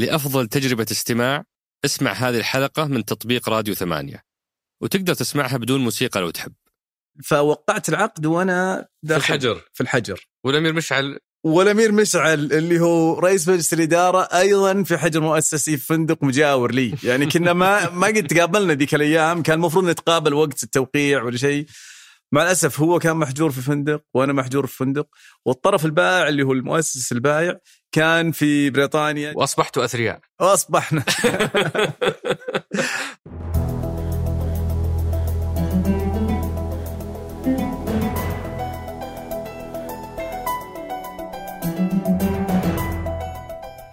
لأفضل تجربة استماع اسمع هذه الحلقة من تطبيق راديو ثمانية. وتقدر تسمعها بدون موسيقى لو تحب. فوقعت العقد وأنا في الحجر. في الحجر. والأمير مشعل. والأمير مشعل اللي هو رئيس مجلس الإدارة أيضا في حجر مؤسسي في فندق مجاور لي. يعني كنا ما ما قد تقابلنا ذيك الأيام كان المفروض نتقابل وقت التوقيع ولا شيء. مع الأسف هو كان محجور في فندق وأنا محجور في فندق والطرف البائع اللي هو المؤسس البائع كان في بريطانيا. واصبحتوا أثرياء. وأصبحنا.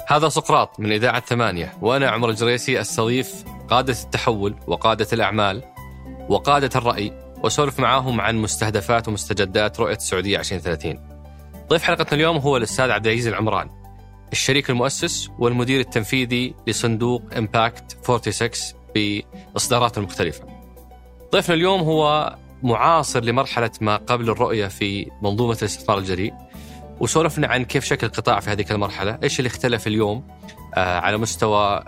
هذا سقراط من إذاعة ثمانية وأنا عمر الجريسي أستضيف قادة التحول وقادة الأعمال وقادة الرأي وأسولف معاهم عن مستهدفات ومستجدات رؤية السعودية 2030 ضيف حلقتنا اليوم هو الأستاذ عبد العزيز العمران الشريك المؤسس والمدير التنفيذي لصندوق امباكت 46 بالإصدارات المختلفة ضيفنا اليوم هو معاصر لمرحلة ما قبل الرؤية في منظومة الاستثمار الجريء وسولفنا عن كيف شكل القطاع في هذه المرحلة، إيش اللي اختلف اليوم آه، على مستوى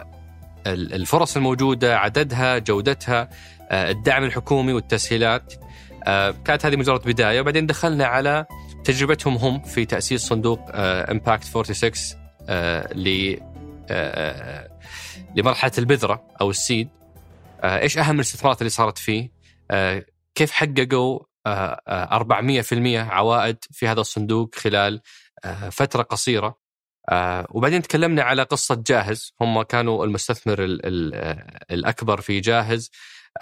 الفرص الموجودة، عددها، جودتها، الدعم الحكومي والتسهيلات. آه، كانت هذه مجرد بداية وبعدين دخلنا على تجربتهم هم في تأسيس صندوق امباكت 46 ل لمرحلة البذرة أو السيد. إيش أهم الاستثمارات اللي صارت فيه؟ كيف حققوا 400% عوائد في هذا الصندوق خلال آه، فترة قصيرة آه، وبعدين تكلمنا على قصة جاهز هم كانوا المستثمر الأكبر في جاهز آه،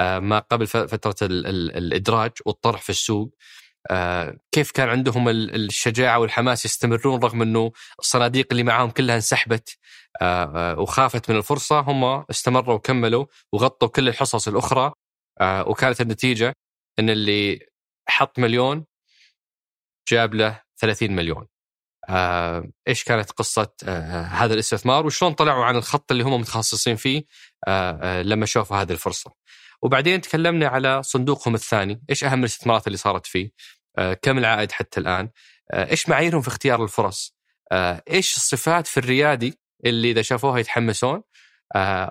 ما قبل فترة الإدراج والطرح في السوق. كيف كان عندهم الشجاعة والحماس يستمرون رغم إنه الصناديق اللي معاهم كلها انسحبت وخافت من الفرصة هم استمروا وكملوا وغطوا كل الحصص الأخرى. وكانت النتيجة إن اللي حط مليون جاب له 30 مليون. آه، إيش كانت قصة آه، هذا الاستثمار؟ وشلون طلعوا عن الخط اللي هم متخصصين فيه آه، آه، لما شافوا هذه الفرصة؟ وبعدين تكلمنا على صندوقهم الثاني. إيش أهم الاستثمارات اللي صارت فيه؟ آه، كم العائد حتى الآن؟ آه، إيش معاييرهم في اختيار الفرص؟ آه، إيش الصفات في الريادي اللي إذا شافوها يتحمسون؟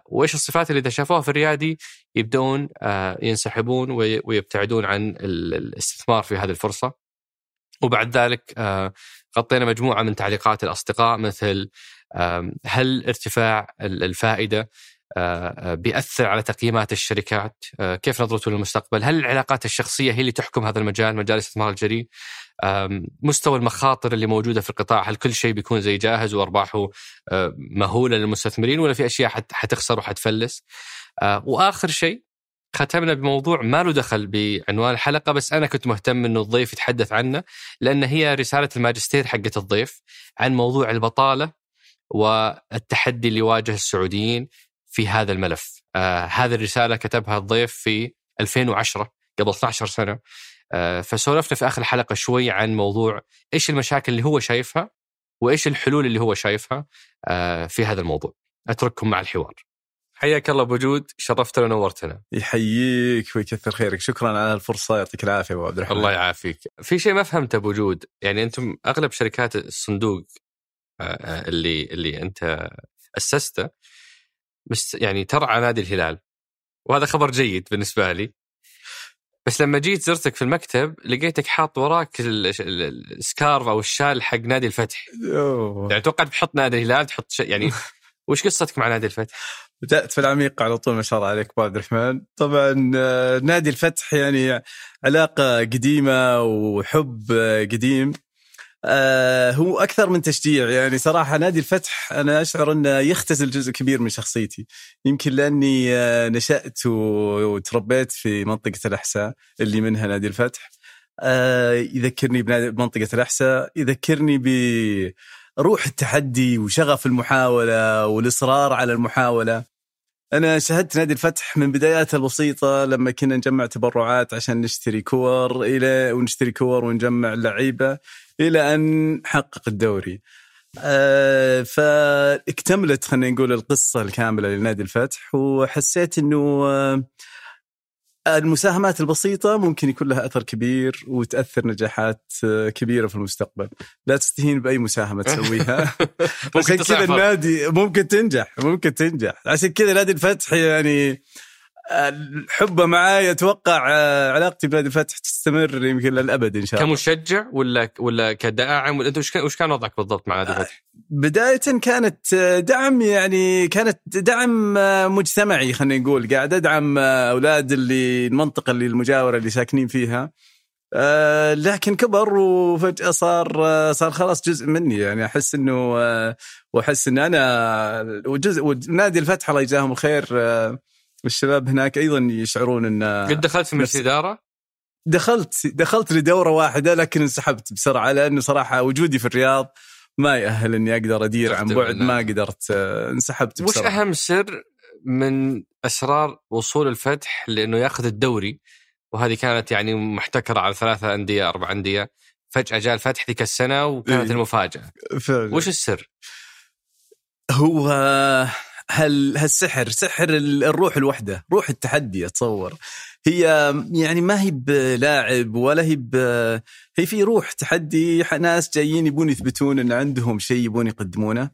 وإيش الصفات اللي إذا شافوها في الريادي يبدون ينسحبون ويبتعدون عن الاستثمار في هذه الفرصة. وبعد ذلك غطينا مجموعة من تعليقات الأصدقاء مثل هل ارتفاع الفائدة بيأثر على تقييمات الشركات. كيف نظرته للمستقبل؟ هل العلاقات الشخصية هي اللي تحكم هذا المجال مجال الاستثمار الجريء؟ مستوى المخاطر اللي موجودة في القطاع هل كل شيء بيكون زي جاهز وأرباحه مهولة للمستثمرين ولا في أشياء حتخسر وحتفلس؟ وآخر شيء ختمنا بموضوع ما له دخل بعنوان الحلقة بس أنا كنت مهتم إنه الضيف يتحدث عنه لأن هي رسالة الماجستير حقت الضيف عن موضوع البطالة والتحدي اللي يواجه السعوديين في هذا الملف. آه هذه الرسالة كتبها الضيف في 2010 قبل 12 سنة. آه فسولفنا في آخر الحلقة شوي عن موضوع إيش المشاكل اللي هو شايفها وإيش الحلول اللي هو شايفها آه في هذا الموضوع. أترككم مع الحوار. حياك الله بوجود شرفتنا ونورتنا. يحييك ويكثر خيرك. شكرا على الفرصة يعطيك العافية أبو عبد الرحمن. الله يعافيك. في شيء ما فهمته بوجود يعني أنتم أغلب شركات الصندوق آه، آه، اللي اللي أنت أسسته بس يعني ترعى نادي الهلال. وهذا خبر جيد بالنسبة لي. بس لما جيت زرتك في المكتب لقيتك حاط وراك السكارف أو الشال حق نادي الفتح. أوه. يعني توقعت بحط نادي الهلال تحط شيء يعني وش قصتك مع نادي الفتح؟ بدات في العميق على طول ما شاء الله عليك ابو عبد الرحمن. طبعا آه، نادي الفتح يعني علاقة قديمة وحب قديم. آه هو أكثر من تشجيع. يعني صراحة نادي الفتح أنا أشعر أنه يختزل جزء كبير من شخصيتي. يمكن لأني آه نشأت وتربيت في منطقة الأحساء اللي منها نادي الفتح. آه يذكرني بمنطقه الأحساء. يذكرني بروح التحدي وشغف المحاولة والإصرار على المحاولة. أنا شاهدت نادي الفتح من بداياته البسيطة لما كنا نجمع تبرعات عشان نشتري كور إلى ونشتري كور ونجمع لعيبة. إلى أن حقق الدوري. أه فاكتملت خلينا نقول القصة الكاملة لنادي الفتح وحسيت إنه أه المساهمات البسيطة ممكن يكون لها أثر كبير وتأثر نجاحات آه، كبيرة في المستقبل. لا تستهين بأي مساهمة تسويها. عشان كذا النادي ممكن تنجح ممكن تنجح. عشان كذا نادي الفتح يعني حبه معاي أتوقع آه، علاقتي بنادي الفتح تستمر يمكن للأبد إن شاء الله. كمشجع ولا ولا كداعم؟ ولا أنت وش كان وضعك بالضبط مع نادي الفتح؟ بداية كانت آه، دعم يعني كانت دعم آه، مجتمعي خلينا نقول قاعد أدعم أولاد اللي المنطقة اللي المجاورة اللي ساكنين فيها. لكن كبر وفجأة صار صار خلاص جزء مني. يعني أحس إنه وأحس إن أنا وجزء ونادي الفتح الله يجزاهم الخير والشباب هناك أيضا يشعرون إن قد دخلت في مجلس إدارة؟ دخلت دخلت لدورة واحدة لكن انسحبت بسرعة لأنه صراحة وجودي في الرياض ما يأهل إني أقدر أدير عن بعد ما قدرت آه، انسحبت بسرعة وش أهم سر من أسرار وصول الفتح لأنه يأخذ الدوري وهذه كانت يعني محتكرة على ثلاثة أندية أربع أندية فجأة جاء الفتح ذيك السنة وكانت إيه؟ المفاجأة فعلا. وش السر؟ هو هال هالسحر سحر الروح الوحدة روح التحدي أتصور. هي يعني ما هي بلاعب ولا هي ب هي في روح تحدي ناس جايين يبون يثبتون إن عندهم شيء يبون يقدمونه.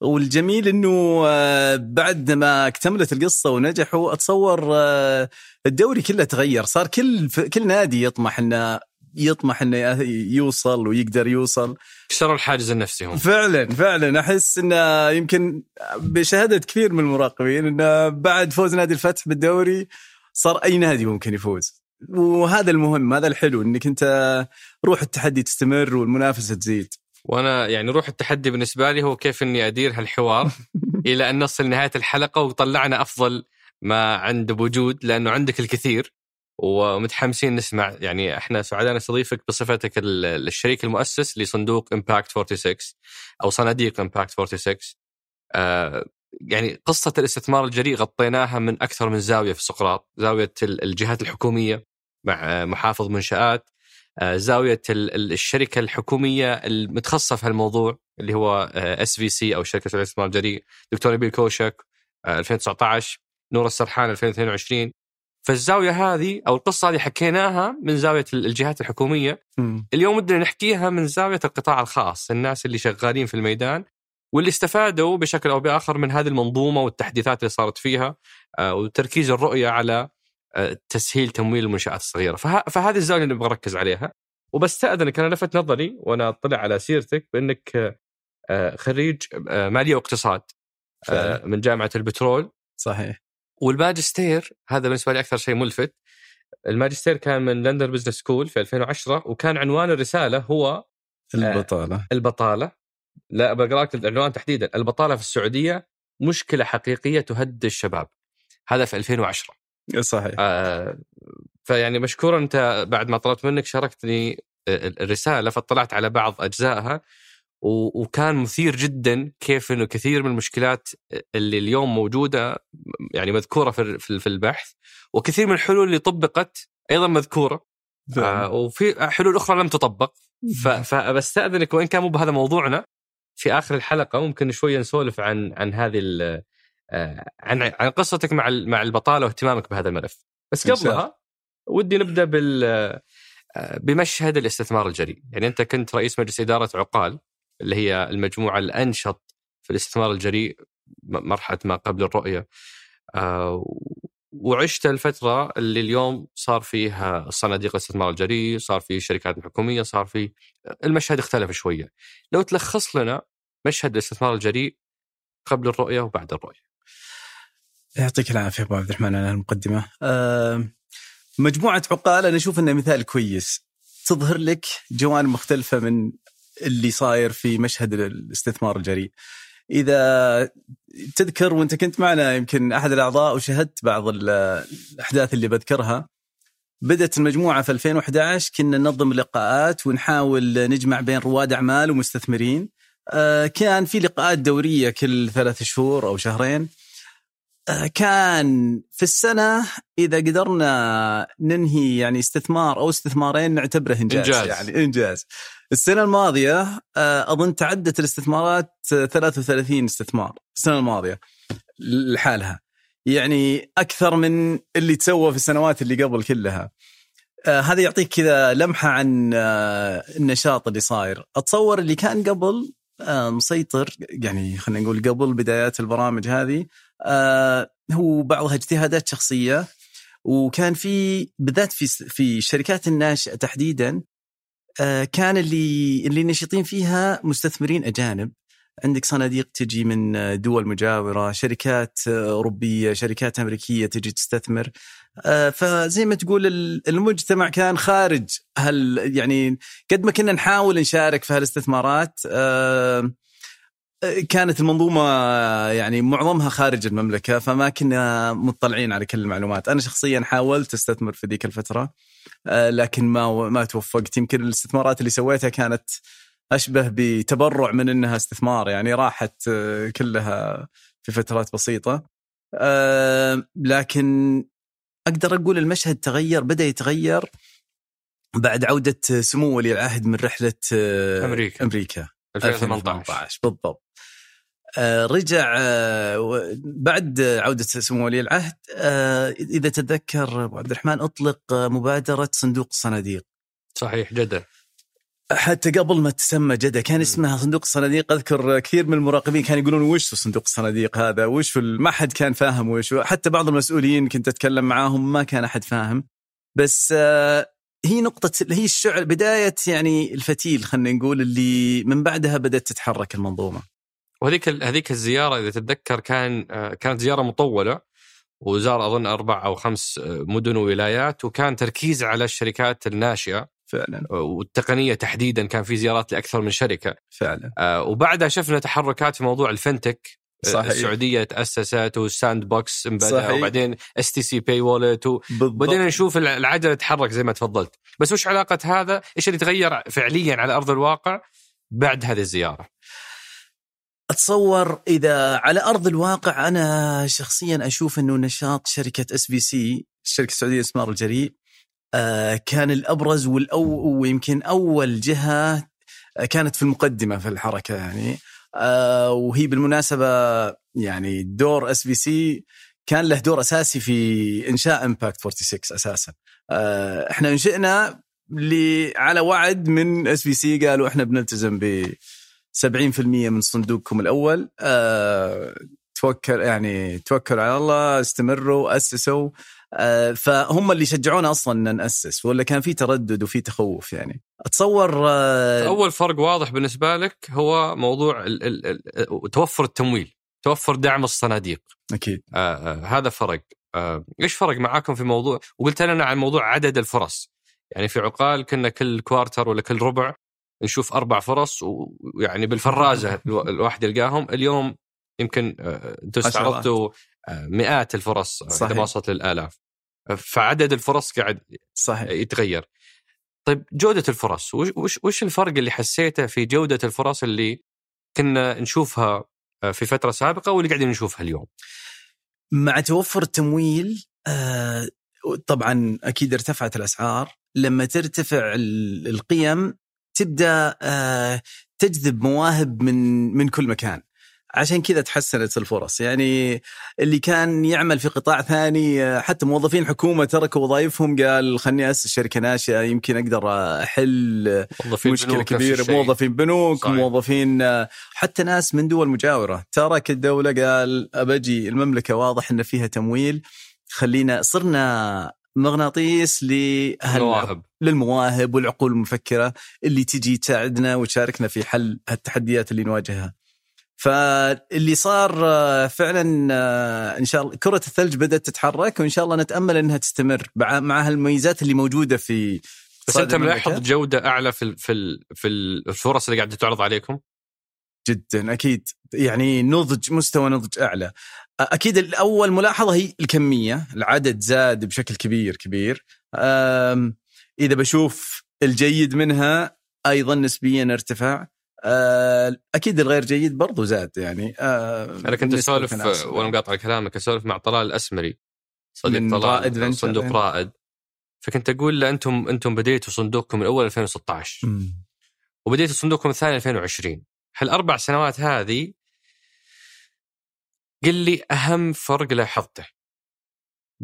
والجميل إنه آه، بعد ما اكتملت القصة ونجحوا أتصور آه، الدوري كله تغير صار كل كل نادي يطمح إنه يطمح إنه يوصل ويقدر يوصل. كسروا الحاجز النفسي هم. فعلا فعلا. أحس إنه يمكن بشهادة كثير من المراقبين إنه بعد فوز نادي الفتح بالدوري صار أي نادي ممكن يفوز. وهذا المهم هذا الحلو إنك أنت روح التحدي تستمر والمنافسة تزيد. وأنا يعني روح التحدي بالنسبة لي هو كيف إني أدير هالحوار إلى أن نصل نهايه الحلقة وطلعنا أفضل ما عند بوجود لأنه عندك الكثير. ومتحمسين نسمع. يعني إحنا سعداء نستضيفك بصفتك الشريك المؤسس لصندوق Impact 46 أو صناديق Impact 46 آه يعني قصة الاستثمار الجريء غطيناها من أكثر من زاوية في سقراط. زاوية الجهات الحكومية مع محافظ منشآت. آه زاوية الشركة الحكومية المتخصصة في هالموضوع اللي هو SVC أو شركة الاستثمار الجريء. دكتور نبيل كوشك 2019 آه، نور السرحان 2022 فالزاوية هذه أو القصة هذه حكيناها من زاوية الجهات الحكومية. م. اليوم بدنا نحكيها من زاوية القطاع الخاص الناس اللي شغالين في الميدان واللي استفادوا بشكل أو بآخر من هذه المنظومة والتحديثات اللي صارت فيها آه، وتركيز الرؤية على آه، تسهيل تمويل المنشآت الصغيرة. فهذه الزاوية اللي نبغى نركز عليها. وبستأذنك أنا لفت نظري وأنا أطلع على سيرتك بأنك آه، خريج مالية واقتصاد من جامعة البترول. صحيح. والماجستير هذا بالنسبة لي أكثر شيء ملفت. الماجستير كان من London Business School في 2010 وكان عنوان الرسالة هو آه، البطالة. البطالة. لا بقرا لك العنوان تحديدا. البطالة في السعودية مشكلة حقيقية تهدد الشباب. هذا في 2010 صحيح. آه فيعني مشكور أنت بعد ما طلبت منك شاركتني آه، الرسالة فاطلعت على بعض أجزائها. وكان مثير جدا كيف إنه كثير من المشكلات اللي اليوم موجودة يعني مذكورة في في البحث وكثير من الحلول اللي طبقت أيضا مذكورة. آه وفي حلول أخرى لم تطبق. فبستاذنك وإن كان مو بهذا موضوعنا في آخر الحلقة ممكن شوية نسولف عن عن هذه آه عن عن قصتك مع مع البطالة واهتمامك بهذا الملف. بس قبلها ودي نبدأ بال آه، بمشهد الاستثمار الجريء. يعني أنت كنت رئيس مجلس إدارة عقال. اللي هي المجموعة الأنشط في الاستثمار الجريء مرحلة ما قبل الرؤية آه، وعشت الفترة اللي اليوم صار فيها صناديق الاستثمار الجريء، صار في شركات حكومية، صار في المشهد اختلف شوية. لو تلخص لنا مشهد الاستثمار الجريء قبل الرؤية وبعد الرؤية. يعطيك العافية أبو عبد الرحمن على المقدمه. أه مجموعة عقال أنا أشوف انها مثال كويس تظهر لك جوانب مختلفة من اللي صاير في مشهد الاستثمار الجريء. إذا تذكر وأنت كنت معنا يمكن أحد الأعضاء وشهدت بعض الأحداث اللي بذكرها بدأت المجموعة في 2011 كنا ننظم لقاءات ونحاول نجمع بين رواد أعمال ومستثمرين. آه، كان في لقاءات دورية كل ثلاث شهور أو شهرين. كان في السنة إذا قدرنا ننهي يعني استثمار أو استثمارين نعتبره إنجاز, إنجاز. يعني إنجاز. السنة الماضية آه، أظن تعدت الاستثمارات 33 استثمار السنة الماضية لحالها. يعني أكثر من اللي تسوى في السنوات اللي قبل كلها. آه هذا يعطيك كذا لمحة عن آه النشاط اللي صاير. أتصور اللي كان قبل آه مسيطر يعني خلينا نقول قبل بدايات البرامج هذه آه هو بعضها اجتهادات شخصية وكان في بالذات في في الشركات الناشئه تحديدا آه كان اللي اللي نشيطين فيها مستثمرين أجانب عندك صناديق تجي من دول مجاورة، شركات أوروبية، شركات أمريكية تجي تستثمر. آه، فزي ما تقول المجتمع كان خارج هل يعني قد ما كنا نحاول نشارك في هالاستثمارات آه، كانت المنظومة يعني معظمها خارج المملكة فما كنا مطلعين على كل المعلومات، أنا شخصيا حاولت أستثمر في ذيك الفترة آه، لكن ما ما توفقت. يمكن الاستثمارات اللي سويتها كانت أشبه بتبرع من إنها استثمار يعني راحت آه، كلها في فترات بسيطة. آه، لكن أقدر أقول المشهد تغير بدأ يتغير بعد عودة سمو ولي العهد من رحلة أمريكا. أمريكا. 2018 بالضبط. رجع بعد عودة سمو ولي العهد إذا تتذكر أبو عبد الرحمن أطلق مبادرة صندوق الصناديق صحيح جدة حتى قبل ما تسمى جدة كان اسمها صندوق الصناديق أذكر كثير من المراقبين كانوا يقولون وش صندوق الصناديق هذا؟ وش ما حد كان فاهم وش. حتى بعض المسؤولين كنت أتكلم معاهم ما كان أحد فاهم. بس آه، هي نقطة هي الشعر بداية يعني الفتيل خلينا نقول اللي من بعدها بدأت تتحرك المنظومة. وهذيك هذيك الزيارة إذا تتذكر كان آه، كانت زيارة مطولة وزار أظن أربع أو خمس آه، مدن وولايات وكان تركيز على الشركات الناشئة فعلا. والتقنية تحديدا كان في زيارات لأكثر من شركة. فعلا. آه وبعدها شفنا تحركات في موضوع ال fintech آه، صحيح. السعودية تأسست وال sandbox بدا وبعدين STC Pay wallet وبدينا نشوف العجلة تتحرك زي ما تفضلت. بس وش علاقة هذا؟ إيش اللي تغير فعليا على أرض الواقع بعد هذه الزيارة؟ أتصور إذا على أرض الواقع أنا شخصيا أشوف إنه نشاط شركة SVC الشركة السعوديه للاستثمار الجريء آه، كان الأبرز والأو ويمكن أول جهة كانت في المقدمة في الحركة يعني آه، وهي بالمناسبة يعني دور SVC كان له دور أساسي في إنشاء Impact 46 أساسا. آه، إحنا إنشئنا على وعد من SVC قالوا إحنا بنلتزم ب 70% من صندوقكم الأول. توكل يعني توكلوا على الله استمروا أسسوا. آه، فهم اللي شجعونا أصلا إن نأسس ولا كان في تردد وفي تخوف يعني؟ أتصور آه، أول فرق واضح بالنسبة لك هو موضوع ال ال ال توفر التمويل توفر دعم الصناديق. أكيد. آه آه هذا فرق. آه إيش فرق معاكم في موضوع؟ وقلت لنا عن موضوع عدد الفرص. يعني في عقال كنا كل كوارتر ولا كل ربع نشوف أربع فرص ويعني بالفرازة الواحد يلقاهم. اليوم يمكن آه، أنتم استعرضتوا مئات الفرص صحيح. وصلت للآلاف. فعدد الفرص قاعد صحيح. يتغير. طيب جودة الفرص. وش, وش الفرق اللي حسيته في جودة الفرص اللي كنا نشوفها آه، في فترة سابقة واللي قاعدين نشوفها اليوم؟ مع توفر التمويل آه، طبعا أكيد ارتفعت الأسعار. لما ترتفع القيم تبدأ آه، تجذب مواهب من من كل مكان. عشان كذا تحسنت الفرص. يعني اللي كان يعمل في قطاع ثاني حتى موظفين حكومة تركوا وظائفهم قال خلني أسس شركة ناشئة يمكن أقدر أحل مشكلة كبيرة. موظفين بنوك صحيح. موظفين حتى ناس من دول مجاورة. ترك الدولة قال أبجي المملكة واضح أن فيها تمويل. خلينا صرنا مغناطيس للمواهب للمواهب والعقول المفكرة اللي تجي تساعدنا وتشاركنا في حل التحديات اللي نواجهها. فاللي صار آه، فعلا آه، إن شاء الله كرة الثلج بدأت تتحرك وإن شاء الله نتأمل إنها تستمر مع هالمميزات اللي موجودة في بس أنت ملاحظ جودة أعلى في في في الفرص اللي قاعدة تعرض عليكم؟ جدا أكيد. يعني نضج مستوى نضج أعلى. أكيد الأول ملاحظة هي الكمية العدد زاد بشكل كبير كبير. إذا بشوف الجيد منها أيضا نسبيا ارتفع. آه، أكيد الغير جيد برضو زاد يعني. آه، أنا كنت أسولف وأنا مقاطع كلامك أسولف مع طلال الأسمري صديق طلال رائد صندوق رائد. فكنت أقول له أنتم أنتم بديتوا صندوقكم الأول 2016 م. وبديتوا صندوقكم الثاني 2020 هالأربع سنوات هذه قل لي أهم فرق لاحظته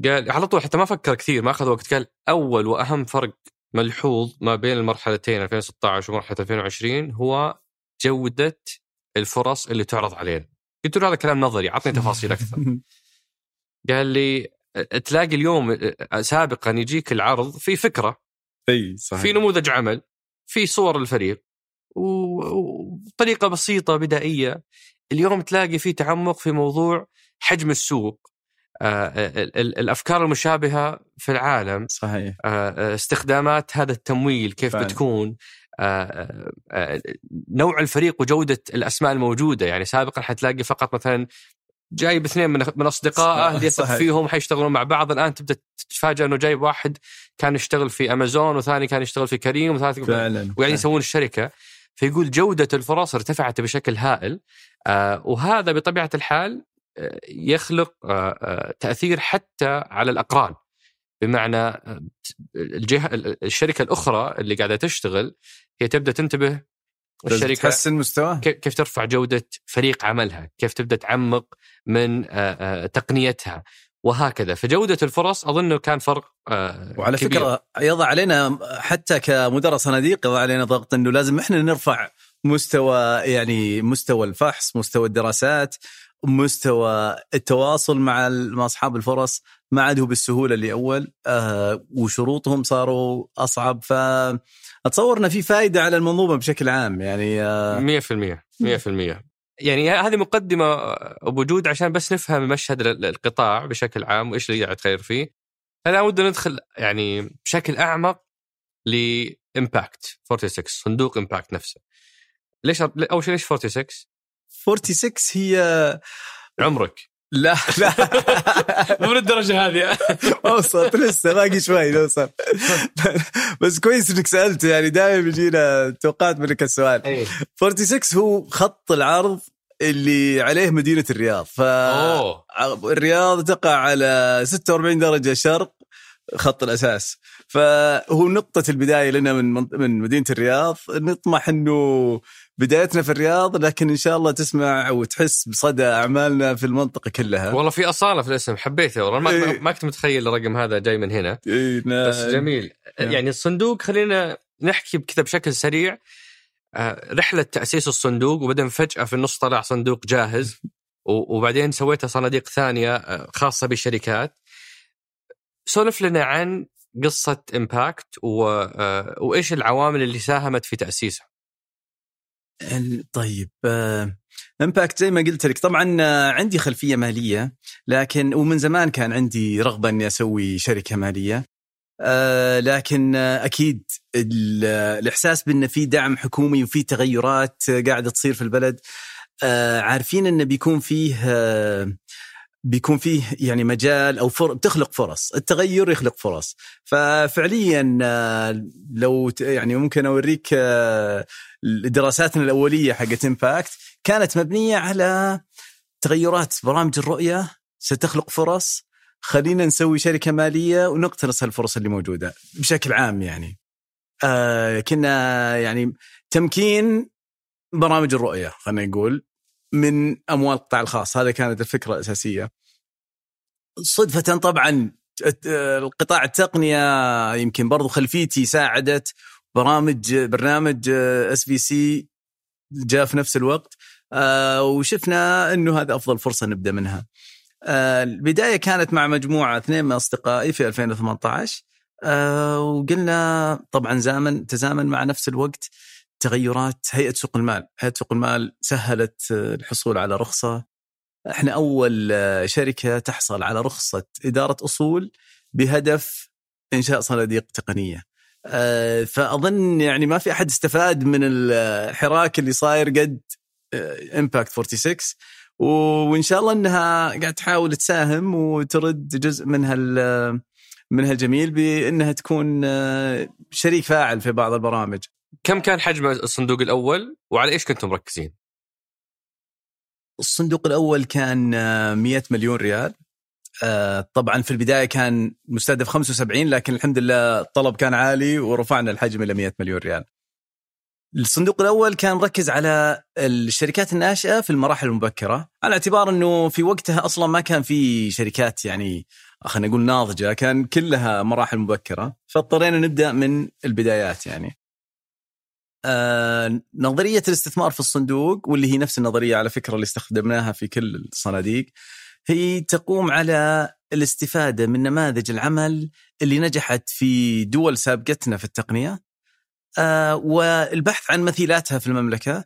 قال على طول حتى ما فكر كثير ما أخذ وقت قال أول وأهم فرق ملحوظ ما بين المرحلتين 2016 ومرحلة 2020 هو جودة الفرص اللي تعرض علينا قلت له هذا كلام نظري عطني تفاصيل أكثر. قال لي تلاقي اليوم سابقا يجيك العرض في فكرة. أي صحيح. في نموذج عمل في صور الفريق وطريقه بسيطة بدائية. اليوم تلاقي في تعمق في موضوع حجم السوق. آه، ال- ال- الأفكار المشابهة في العالم صحيح. آه، استخدامات هذا التمويل كيف فعلا. بتكون آه، نوع الفريق وجودة الأسماء الموجودة. يعني سابقا حتلاقي فقط مثلا جايب اثنين من من أصدقائه يثق. فيهم حيشتغلون مع بعض. الآن تبدأ تتفاجئ إنه جايب واحد كان يشتغل في أمازون وثاني كان يشتغل في كريم وثالث وقاعدين يسوون الشركة. فيقول جودة الفرص ارتفعت بشكل هائل. وهذا بطبيعة الحال آه، يخلق آه آه تأثير حتى على الأقران. بمعنى آه، الجهة الشركة الأخرى اللي قاعدة تشتغل هي تبدأ تنتبه الشركة تحسن مستواه كيف ترفع جودة فريق عملها، كيف تبدأ تعمق من آه، آه، تقنيتها وهكذا، فجودة الفرص اظنه كان فرق آه، وعلى كبير. فكرة يضع علينا حتى كمدراء صناديق يضع علينا ضغط إنه لازم إحنا نرفع مستوى يعني مستوى الفحص، مستوى الدراسات، مستوى التواصل مع أصحاب الفرص ما عاد هو بالسهولة اللي أول آه وشروطهم صاروا أصعب فاتصور إنه في فائده على المنظومة بشكل عام يعني آه 100% 100% يعني هذه مقدمة بوجود عشان بس نفهم مشهد ال- القطاع بشكل عام وإيش اللي قاعد تغير فيه. انا ودنا ندخل يعني بشكل أعمق ل Impact 46 صندوق Impact نفسه. ليش أول شيء ليش 46؟ 46 هي عمرك. لا لا. مو من الدرجه هذه. وصلت لسه باقي شوي نوصل بس كويس إنك سألت يعني دائما يجينا توقعت منك السؤال. إيه. 46 هو خط العرض اللي عليه مدينة الرياض. ف الرياض تقع على 46 درجة شرق خط الأساس. فهو نقطة البداية لنا من من مدينة الرياض. نطمح إنه بدايتنا في الرياض لكن إن شاء الله تسمع وتحس بصدى أعمالنا في المنطقة كلها والله في أصالة في الاسم حبيته والله ما, إيه. ما كنت متخيل الرقم هذا جاي من هنا إيه، بس نعم. جميل نعم. يعني الصندوق خلينا نحكي كذا بشكل سريع آه، رحلة تأسيس الصندوق وبعدين فجأة في النص طلع صندوق جاهز وبعدين سويتها صناديق ثانية آه، خاصة بالشركات سولف لنا عن قصة امباكت. آه، وإيش العوامل اللي ساهمت في تاسيسها طيب امباكت زي ما قلت لك طبعا آه، عندي خلفية مالية لكن ومن زمان كان عندي رغبة إني أسوي شركة مالية آه، لكن آه، أكيد ال- آه، الإحساس بان في دعم حكومي وفي تغيرات آه، قاعدة تصير في البلد آه، عارفين إنه بيكون فيه آه، بيكون فيه يعني مجال أو فر... بتخلق فرص، التغير يخلق فرص، ففعليا آه، لو يعني ممكن أوريك آه، دراساتنا الأولية حقت امباكت كانت مبنية على تغيرات برامج الرؤية. ستخلق فرص. خلينا نسوي شركة مالية ونقتنص هالفرص اللي موجودة بشكل عام يعني. آه كنا يعني تمكين برامج الرؤية خلينا نقول. من أموال القطاع الخاص. هذا كانت الفكرة الأساسية. صدفة طبعا القطاع التقنية يمكن برضو خلفيتي ساعدت. برامج برنامج SVC جاء في نفس الوقت. آه، وشفنا إنه هذا أفضل فرصة نبدأ منها. آه، البداية كانت مع مجموعة اثنين من أصدقائي في 2018 آه، وقلنا طبعا زامن تزامن مع نفس الوقت. تغيرات هيئة سوق المال، هيئة سوق المال سهلت آه، الحصول على رخصة إحنا أول آه، شركة تحصل على رخصة إدارة أصول بهدف إنشاء صناديق تقنية. آه، فأظن يعني ما في أحد استفاد من الحراك اللي صاير قد امباكت 46 و- وإن شاء الله إنها قاعد تحاول تساهم وترد جزء من هال من هالجميل بإنها تكون شريك فاعل في بعض البرامج. كم كان حجم الصندوق الأول؟ وعلى إيش كنتم مركزين؟ الصندوق الأول كان آه، 100 مليون ريال. آه، طبعا في البداية كان مستهدف 75 لكن الحمد لله الطلب كان عالي ورفعنا الحجم إلى 100 مليون ريال. الصندوق الأول كان ركز على الشركات الناشئة في المراحل المبكرة على اعتبار إنه في وقتها أصلا ما كان في شركات يعني خلينا نقول ناضجة كان كلها مراحل مبكرة. فاضطرينا نبدأ من البدايات يعني. آه نظرية الاستثمار في الصندوق واللي هي نفس النظرية على فكرة اللي استخدمناها في كل الصناديق هي تقوم على الاستفادة من نماذج العمل اللي نجحت في دول سابقتنا في التقنية آه والبحث عن مثيلاتها في المملكة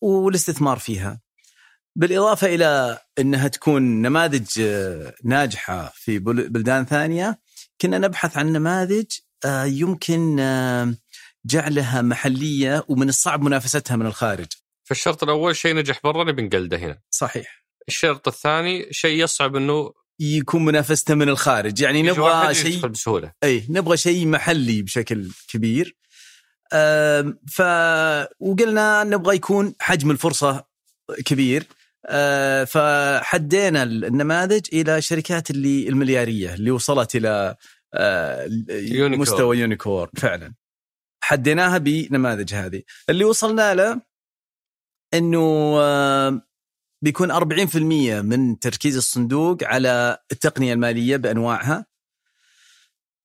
والاستثمار فيها. بالإضافة إلى إنها تكون نماذج آه، ناجحة في بلدان ثانية كنا نبحث عن نماذج يمكن جعلها محلية ومن الصعب منافستها من الخارج. فالشرط الأول شيء نجح برا نبي نقلده هنا. صحيح. الشرط الثاني شيء يصعب إنه يكون منافستة من الخارج يعني نبغى شيء بسهولة إي نبغى شيء محلي بشكل كبير ف وقلنا نبغى يكون حجم الفرصة كبير أه فحدينا النماذج إلى الشركات اللي المليارية اللي وصلت إلى أه unicorn. مستوى unicorn فعلا حديناها بنماذج هذه. اللي وصلنا له إنه أه بيكون 40% من تركيز الصندوق على التقنية المالية بأنواعها.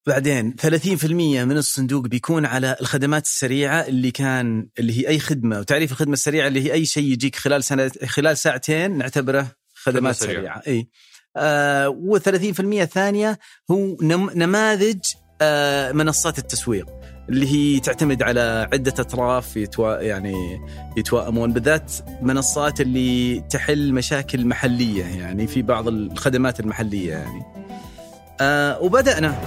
بعدين 30% من الصندوق بيكون على الخدمات السريعة اللي كان اللي هي أي خدمة. وتعريف الخدمة السريعة اللي هي أي شيء يجيك خلال سنة خلال ساعتين نعتبره خدمات سريعة, سريعة. إي. آه و30% الثانية هو نماذج آه منصات التسويق. اللي هي تعتمد على عدة أطراف يتوا يعني يتوائمون بالذات منصات اللي تحل مشاكل محلية يعني في بعض الخدمات المحلية يعني. آه وبدأنا.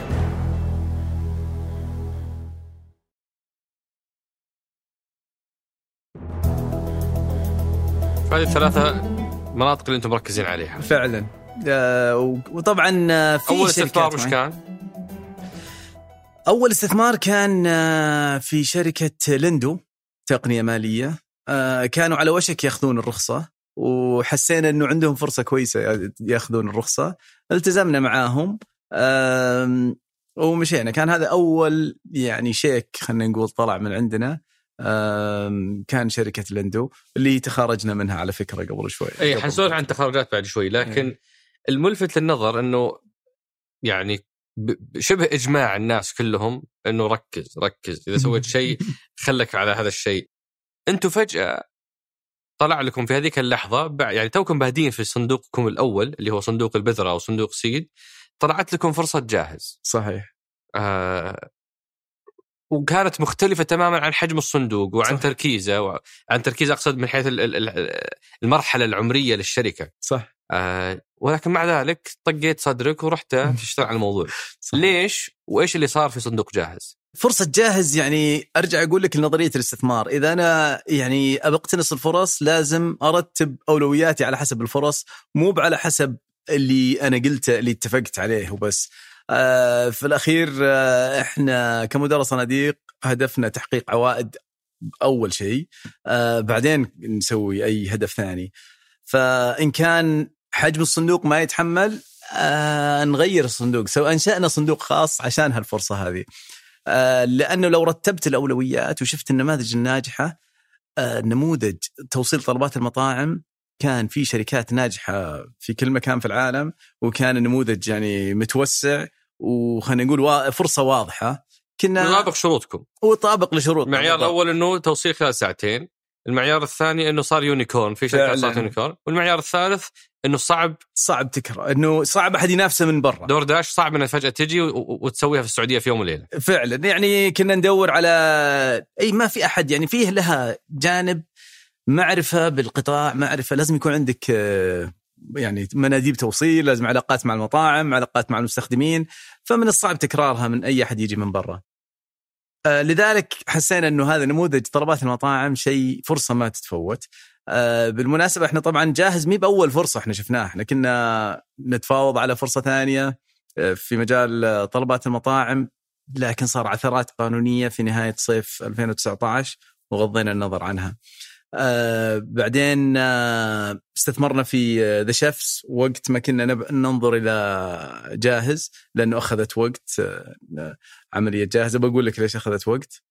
هذه الثلاثة مناطق اللي أنتم مركزين عليها. فعلا. آه وطبعا آه، في أول استثمار وش كان؟ أول استثمار كان آه، في شركة لندو تقنية مالية. آه، كانوا على وشك ياخذون الرخصة وحسينا إنه عندهم فرصة كويسة ياخذون الرخصة. التزمنا معاهم. ومشينا. كان هذا أول يعني شيك خلينا نقول طلع من عندنا. كان شركة لندو اللي تخرجنا منها على فكرة قبل شوي. اي حنسولف عن التخرجات بعد شوي لكن أي. الملفت للنظر إنه يعني شبه إجماع الناس كلهم إنه ركز ركز إذا سويت شيء خلك على هذا الشيء. أنتم فجأة طلع لكم في هذيك اللحظة يعني توكم بادين في صندوقكم الأول اللي هو صندوق البذرة أو صندوق سيد طلعت لكم فرصة جاهز. صحيح. آه وكانت مختلفة تماما عن حجم الصندوق وعن صح. تركيزه وعن تركيز أقصد من حيث المرحلة العمرية للشركة. صح. آه ولكن مع ذلك طقيت صدرك ورحت تشتغل على الموضوع صح. ليش وإيش اللي صار في صندوق جاهز فرصة جاهز يعني أرجع أقول لك لنظرية الاستثمار، إذا أنا يعني ابى أقتنص الفرص لازم أرتب أولوياتي على حسب الفرص مو على حسب اللي أنا قلته اللي اتفقت عليه وبس. آه في الأخير آه إحنا كمدراء صناديق هدفنا تحقيق عوائد أول شيء آه بعدين نسوي أي هدف ثاني. فإن كان حجم الصندوق ما يتحمل آه نغير الصندوق سو انشانا صندوق خاص عشان هالفرصة هذه. آه لأنه لو رتبت الأولويات وشفت النماذج الناجحة آه نموذج توصيل طلبات المطاعم كان في شركات ناجحة في كل مكان في العالم وكان النموذج يعني متوسع وخلينا نقول فرصة واضحة. كنا يطابق شروطكم. وطابق لشروط المعيار الأول إنه توصيل خلال ساعتين المعيار الثاني إنه صار unicorn في شركات صارت unicorn والمعيار الثالث إنه صعب؟ صعب تكرره. إنه صعب أحد ينافسه من برا. دور داش صعب انها فجأة تجي وتسويها في السعودية في يوم وليلة. فعلا. يعني كنا ندور على أي ما في أحد يعني فيه لها جانب معرفة بالقطاع معرفة لازم يكون عندك آه، يعني مناديب توصيل لازم علاقات مع المطاعم علاقات مع المستخدمين. فمن الصعب تكرارها من أي أحد يجي من برا. آه، لذلك حسينا إنه هذا نموذج طلبات المطاعم شيء فرصة ما تتفوت. آه، بالمناسبة إحنا طبعا جاهز مي بأول فرصة إحنا شفناها. إحنا كنا نتفاوض على فرصة ثانية آه، في مجال طلبات المطاعم لكن صار عثرات قانونية في نهاية صيف 2019 وغضينا النظر عنها. آه بعدين آه استثمرنا في ذا شيفس وقت ما كنا ننظر إلى جاهز لأنه أخذت وقت آه عملية جاهزة. بقول لك ليش أخذت وقت.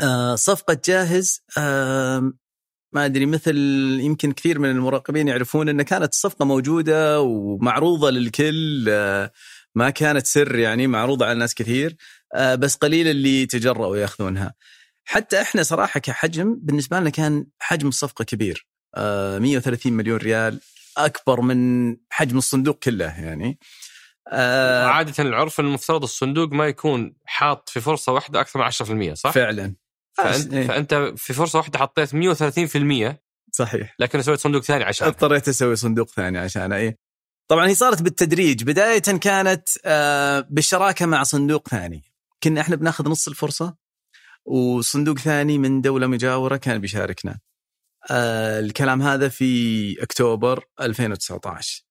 آه، صفقة جاهز آه، ما أدري مثل يمكن كثير من المراقبين يعرفون إن كانت الصفقه موجودة ومعروضة للكل آه، ما كانت سر يعني معروضة على ناس كثير آه، بس قليل اللي تجرؤوا يأخذونها. حتى إحنا صراحة كحجم بالنسبة لنا كان حجم الصفقة كبير آه، 130 مليون ريال أكبر من حجم الصندوق كله يعني. آه، عادة العرف المفترض الصندوق ما يكون حاط في فرصة واحدة أكثر من 10% صح؟ فعلا فانت إيه، فأنت في فرصة واحدة حطيت 130% صحيح. لكن سويت صندوق ثاني عشان. اضطريت أسوي صندوق ثاني عشان إيه. طبعا هي صارت بالتدريج. بداية كانت آه، بالشراكة مع صندوق ثاني. كنا إحنا بناخذ نص الفرصة وصندوق ثاني من دولة مجاورة كان بيشاركنا. آه، الكلام هذا في أكتوبر 2019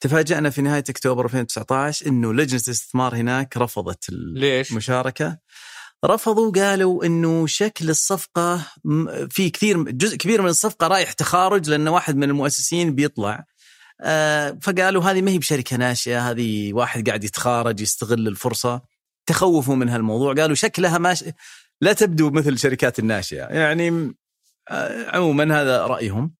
تفاجأنا في نهاية أكتوبر 2019 إنه لجنة الاستثمار هناك رفضت ليش؟ رفضوا قالوا إنه شكل الصفقة في كثير جزء كبير من الصفقة رايح تخارج لأن واحد من المؤسسين بيطلع. آه، فقالوا هذه ما هي بشركة ناشئة هذه واحد قاعد يتخارج يستغل الفرصة. تخوفوا من هالموضوع قالوا شكلها ماش لا تبدو مثل الشركات الناشئة. يعني آه، عموما هذا رأيهم.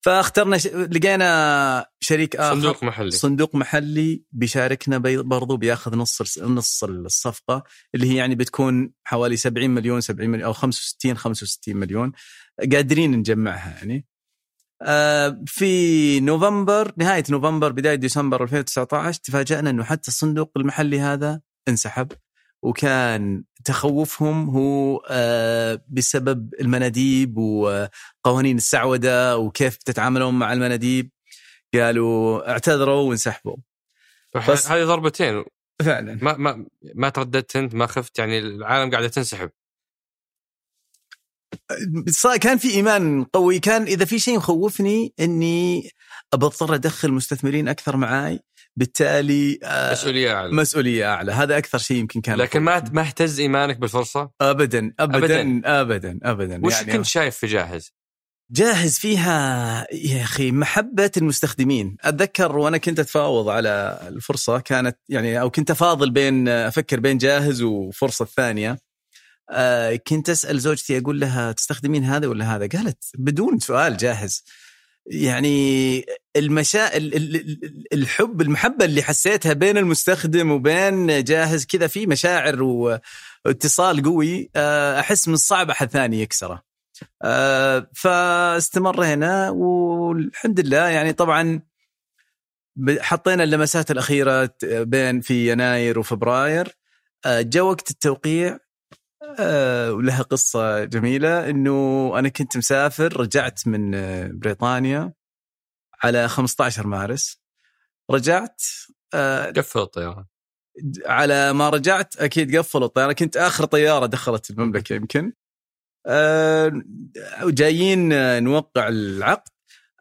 فاخترنا ش... لقينا شريك آخر. صندوق محلي. صندوق محلي بيشاركنا بي- برضو بياخذ نص نص الصفقة اللي هي يعني بتكون حوالي 70 مليون 70 مليون أو 65 65 مليون. قادرين نجمعها يعني. آه، في نوفمبر نهاية نوفمبر بداية ديسمبر 2019 تفاجأنا إنه حتى الصندوق المحلي هذا انسحب. وكان تخوفهم هو آه، بسبب المناديب وقوانين السعودة وكيف تتعاملون مع المناديب. قالوا اعتذروا وانسحبوا. فح- بس- هذه ضربتين. فعلا. ما ما ما ترددت انت ما خفت يعني العالم قاعدة تنسحب. كان في إيمان قوي. كان إذا في شيء مخوفني إني بضطر أدخل مستثمرين أكثر معاي. بالتالي آه، مسؤولية أعلى. مسؤولية أعلى. هذا أكثر شيء يمكن كان لكن ما. ما اهتز إيمانك بالفرصة؟ ابدا ابدا أبداً. ابدا ابدا. وش يعني كنت شايف في جاهز؟ جاهز فيها يا أخي محبة المستخدمين. أتذكر وأنا كنت أتفاوض على الفرصة كانت يعني أو كنت أفاضل بين أفكر بين جاهز وفرصة الثانية آه، كنت أسأل زوجتي أقول لها تستخدمين هذا ولا هذا؟ قالت بدون سؤال جاهز. يعني المشا ال- ال- ال- الحب المحبة اللي حسيتها بين المستخدم وبين جاهز كذا في مشاعر واتصال قوي آه، أحس من الصعب أحد ثاني يكسره. آه، فاستمرينا والحمد لله يعني طبعا حطينا اللمسات الأخيرة بين في يناير وفبراير. آه، جاء وقت التوقيع. آه، ولها قصة جميلة إنه أنا كنت مسافر رجعت من آه، بريطانيا على 15 مارس. رجعت آه، قفل الطياره على ما رجعت أكيد قفلوا الطياره كنت آخر طيارة دخلت المملكة يمكن. جايين نوقع العقد.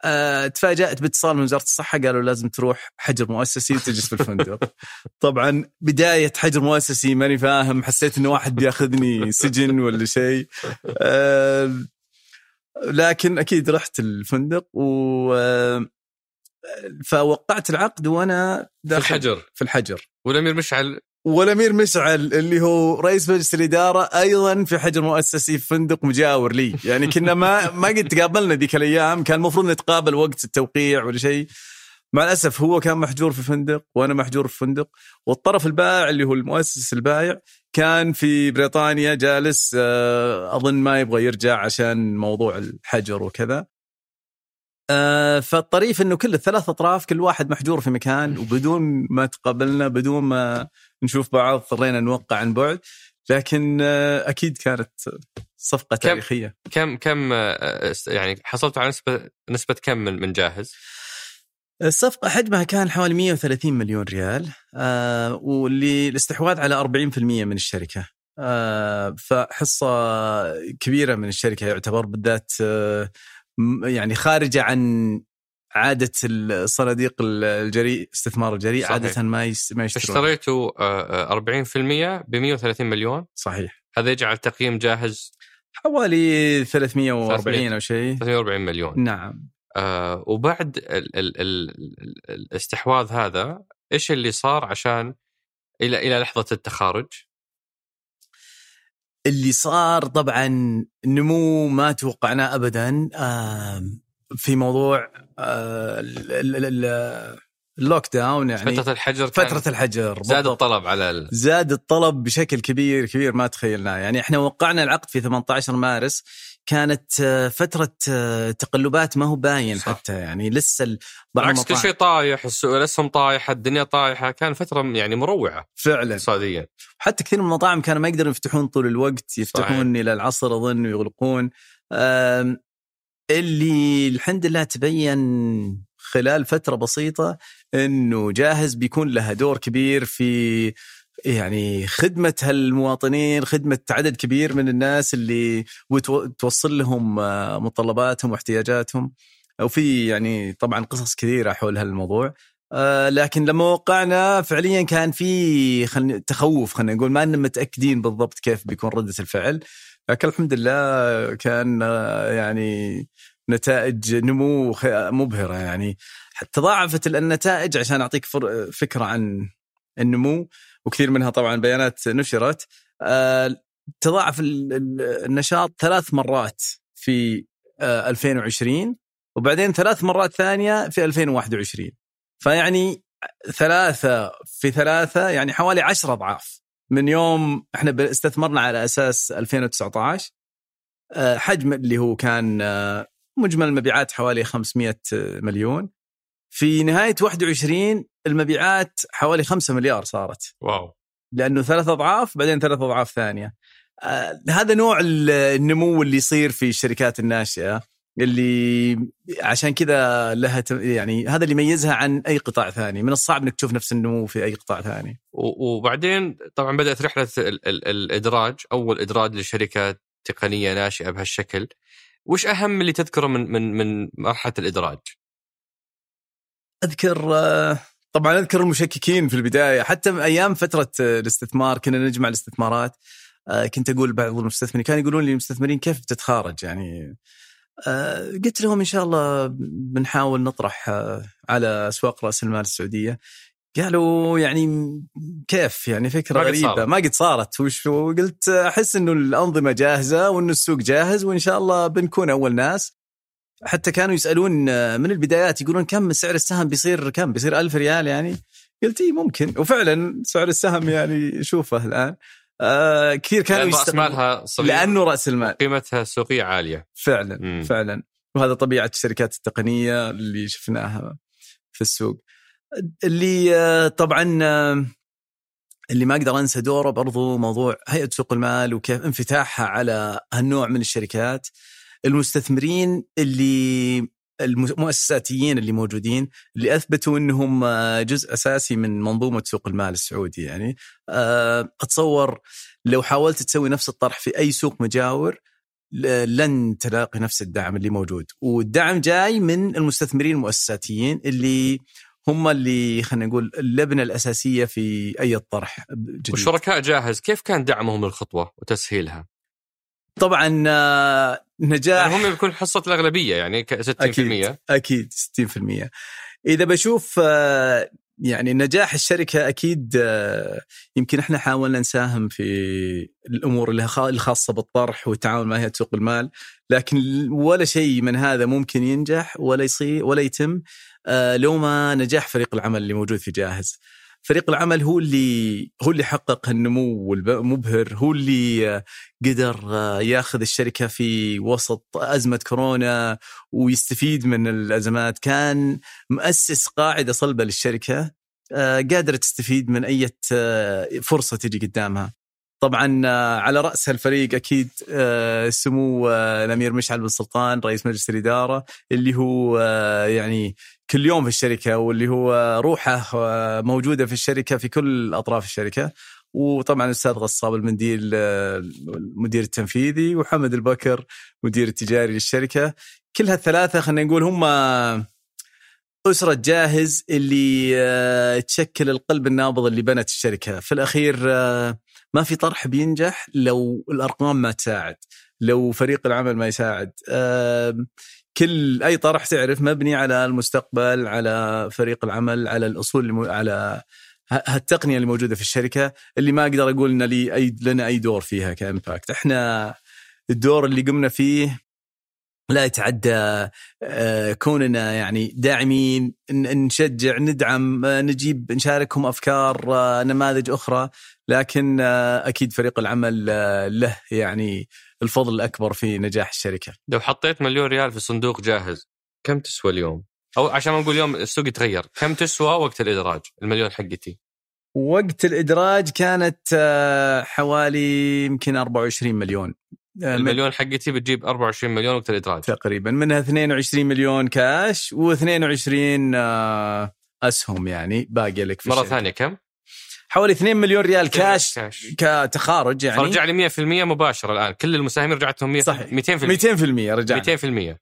آه، تفاجأت باتصال من وزارة الصحة قالوا لازم تروح حجر مؤسسي وتجلس في الفندق. طبعا بداية حجر مؤسسي ماني فاهم حسيت إنه واحد بيأخذني سجن ولا شيء. آه، لكن أكيد رحت الفندق و آه، فوقعت العقد وأنا في داخل الحجر. في الحجر. والأمير مشعل والامير مشعل اللي هو رئيس مجلس الإدارة أيضا في حجر مؤسسي في فندق مجاور لي، يعني كنا ما ما قد تقابلنا ذيك الأيام، كان المفروض نتقابل وقت التوقيع ولا شيء. مع الأسف هو كان محجور في فندق وأنا محجور في فندق، والطرف البائع اللي هو المؤسس البايع كان في بريطانيا جالس آه، أظن ما يبغى يرجع عشان موضوع الحجر وكذا. آه، فالطريف إنه كل الثلاث أطراف كل واحد محجور في مكان وبدون ما تقابلنا بدون ما نشوف بعض اضطرينا نوقع عن بعد لكن آه، أكيد كانت صفقة كم- تاريخية كم كم آه، يعني حصلت على نسبة نسبة كم من من جاهز؟ الصفقة حجمها كان حوالي 130 مليون ريال آه، واللي الاستحواذ على 40% من الشركة آه، فحصة كبيرة من الشركة يعتبر بالذات آه، يعني خارجة عن عادة الصناديق الجريء استثمار الجريء صحيح. عادة ما يس ما يشترون اشتريتوا آه، آه، 40% ب 130 مليون. صحيح. هذا يجعل تقييم جاهز؟ حوالي 340 300. أو شيء. 340 مليون. نعم. آه وبعد ال ال ال ال الاستحواذ هذا إيش اللي صار عشان إلى إلى لحظة التخارج؟ اللي صار طبعا نمو ما توقعناه ابدا آم، في موضوع آه، ال- ال- ال- lockdown يعني فترة الحجر فترة الحجر. زاد. الطلب على ال... زاد الطلب بشكل كبير كبير ما تخيلناه. يعني إحنا وقعنا العقد في 18 مارس كانت آه، فترة آه، تقلبات ما هو باين صح. حتى يعني لسه بالعكس كل شيء طايح الأسهم طايحه الدنيا طايحة. كان فترة يعني مروعة فعلا. اقتصاديا. حتى كثير من المطاعم كانوا ما يقدرون يفتحون طول الوقت يفتحون إلى العصر أظن ويغلقون. اللي الحمد لله تبين خلال فترة بسيطة إنه جاهز بيكون لها دور كبير في يعني خدمة هالمواطنين خدمة عدد كبير من الناس اللي وتو- توصل لهم آه، متطلباتهم واحتياجاتهم. وفي يعني طبعا قصص كثيرة حول هالموضوع. آه، لكن لما وقعنا فعليا كان في خلني تخوف خلينا نقول. ما إننا متأكدين بالضبط كيف بيكون ردة الفعل. لكن الحمد لله كان آه، يعني نتائج نمو مبهرة يعني. تضاعفت النتائج عشان أعطيك فكرة عن النمو وكثير منها طبعا بيانات نشرت. آه، تضاعف ال- ال- النشاط ثلاث مرات في آه، 2020 وبعدين ثلاث مرات ثانية في 2021 فيعني ثلاثة في ثلاثة يعني حوالي عشرة أضعاف. من يوم إحنا استثمرنا على أساس 2019 آه، حجم اللي هو كان آه، مجمل المبيعات حوالي 500 مليون. في نهاية 21 المبيعات حوالي 5 مليار صارت. واو. لأنه ثلاث أضعاف بعدين ثلاث أضعاف ثانية. آه، هذا نوع ال- النمو اللي يصير في الشركات الناشئة. اللي عشان كذا لها يعني هذا اللي يميزها عن أي قطاع ثاني. من الصعب إنك تشوف نفس النمو في أي قطاع ثاني. وبعدين طبعا بدأت رحلة ال- ال- الإدراج. أول إدراج لشركة تقنية ناشئة بهالشكل. وش أهم اللي تذكره من من من مرحلة الإدراج؟ أذكر آه، طبعا أذكر المشككين في البداية. حتى أيام فترة الاستثمار كنا نجمع الاستثمارات. آه، كنت أقول بعض المستثمرين كانوا يقولون لي المستثمرين كيف بتتخارج يعني قلت لهم إن شاء الله بنحاول نطرح آه، على أسواق رأس المال السعودية. قالوا يعني كيف؟ يعني فكرة ما غريبة. ما قد صارت. وش وقلت أحس إنه الأنظمة جاهزة وانه السوق جاهز وإن شاء الله بنكون أول ناس. حتى كانوا يسألون آه، من البدايات؟ يقولون كم سعر السهم بيصير؟ كم؟ بيصير ألف ريال يعني؟ قلت اي ممكن. وفعلا سعر السهم يعني شوفه الآن. آه كثير كانوا لأن يستغربون. مالها صغير لأنه رأس المال. قيمتها السوقيه عالية. فعلا مم. فعلا. وهذا طبيعة الشركات التقنية اللي شفناها في السوق. اللي آه، طبعا آه، اللي ما أقدر أنسى دوره برضو موضوع هيئة سوق المال وكيف انفتاحها على هالنوع من الشركات. المستثمرين اللي المؤسساتيين اللي موجودين اللي أثبتوا إنهم آه، جزء أساسي من منظومة سوق المال السعودي يعني. آه، اتصور لو حاولت تسوي نفس الطرح في أي سوق مجاور لن تلاقي نفس الدعم اللي موجود. والدعم جاي من المستثمرين المؤسساتيين اللي هم اللي خلينا نقول اللبنة الأساسية في أي طرح والشركاء جاهز كيف كان دعمهم للخطوه وتسهيلها؟ طبعا آه، نجاح. يعني هم بيكون حصة الأغلبية يعني ك 60% أكيد أكيد 60% إذا بشوف آه، يعني نجاح الشركة أكيد آه، يمكن إحنا حاولنا نساهم في الأمور الخاصه بالطرح والتعاون مع هيئة سوق المال لكن ولا شيء من هذا ممكن ينجح ولا يصير ولا يتم لو ما نجاح فريق العمل اللي موجود في جاهز. فريق العمل هو اللي هو اللي حقق النمو المبهر هو اللي آه، قدر آه، ياخذ الشركة في وسط أزمة كورونا ويستفيد من الأزمات. كان مؤسس قاعدة صلبة للشركة آه، قادرة تستفيد من أي فرصة تجي قدامها. طبعا على رأس هالفريق أكيد سمو الأمير مشعل بن سلطان رئيس مجلس الإدارة اللي هو يعني كل يوم في الشركة واللي هو روحه آه، موجودة في الشركة في كل أطراف الشركة. وطبعا الأستاذ غصاب المنديل آه، المدير التنفيذي وحمد البكر مدير التجاري للشركة. كل هالثلاثة خلينا نقول هم أسرة جاهز اللي آه، تشكل القلب النابض اللي بنت الشركة. في الأخير ما في طرح بينجح لو الأرقام ما تساعد لو فريق العمل ما يساعد. كل أي طرح تعرف مبني على المستقبل على فريق العمل على الأصول المو- على هالتقنية اللي موجودة في الشركة اللي ما أقدر أقول إن لي اي لنا أي دور فيها كإمباكت. إحنا الدور اللي قمنا فيه لا يتعدى آه، كوننا يعني داعمين نشجع ندعم آه، نجيب نشاركهم أفكار آه، نماذج أخرى لكن أكيد فريق العمل له يعني الفضل الأكبر في نجاح الشركة لو حطيت مليون ريال في صندوق جاهز كم تسوى اليوم؟ أو عشان ما نقول اليوم السوق يتغير، كم تسوى وقت الإدراج المليون حقتي؟ وقت الإدراج كانت آه، حوالي يمكن 24 مليون آه، المليون حقتي بتجيب 24 مليون وقت الإدراج. تقريبا منها 22 مليون كاش و22 أسهم يعني باقيه لك في مرة الشركة. ثانية كم؟ حوالي 2 مليون ريال كاش كاش كتخارج يعني. فرجع لي 100% مباشرة الآن. كل المساهمين رجعت لهم 100 صحيح. 200% 200% رجعنا. 200%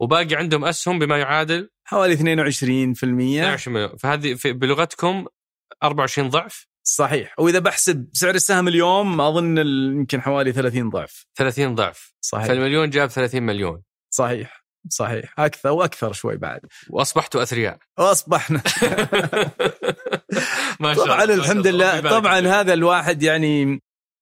وباقي عندهم أسهم بما يعادل حوالي 22% 22 مليون. فهذه في- بلغتكم 24 ضعف؟ صحيح. وإذا بحسب سعر السهم اليوم أظن يمكن حوالي 30 ضعف. 30 ضعف. صحيح. فالمليون جاب 30 مليون. صحيح. صحيح. أكثر وأكثر شوي بعد. واصبحتوا أثرياء. وأصبحنا. ما شاء طبعا الله، شاء الحمد. لله. طبعا. هذا الواحد يعني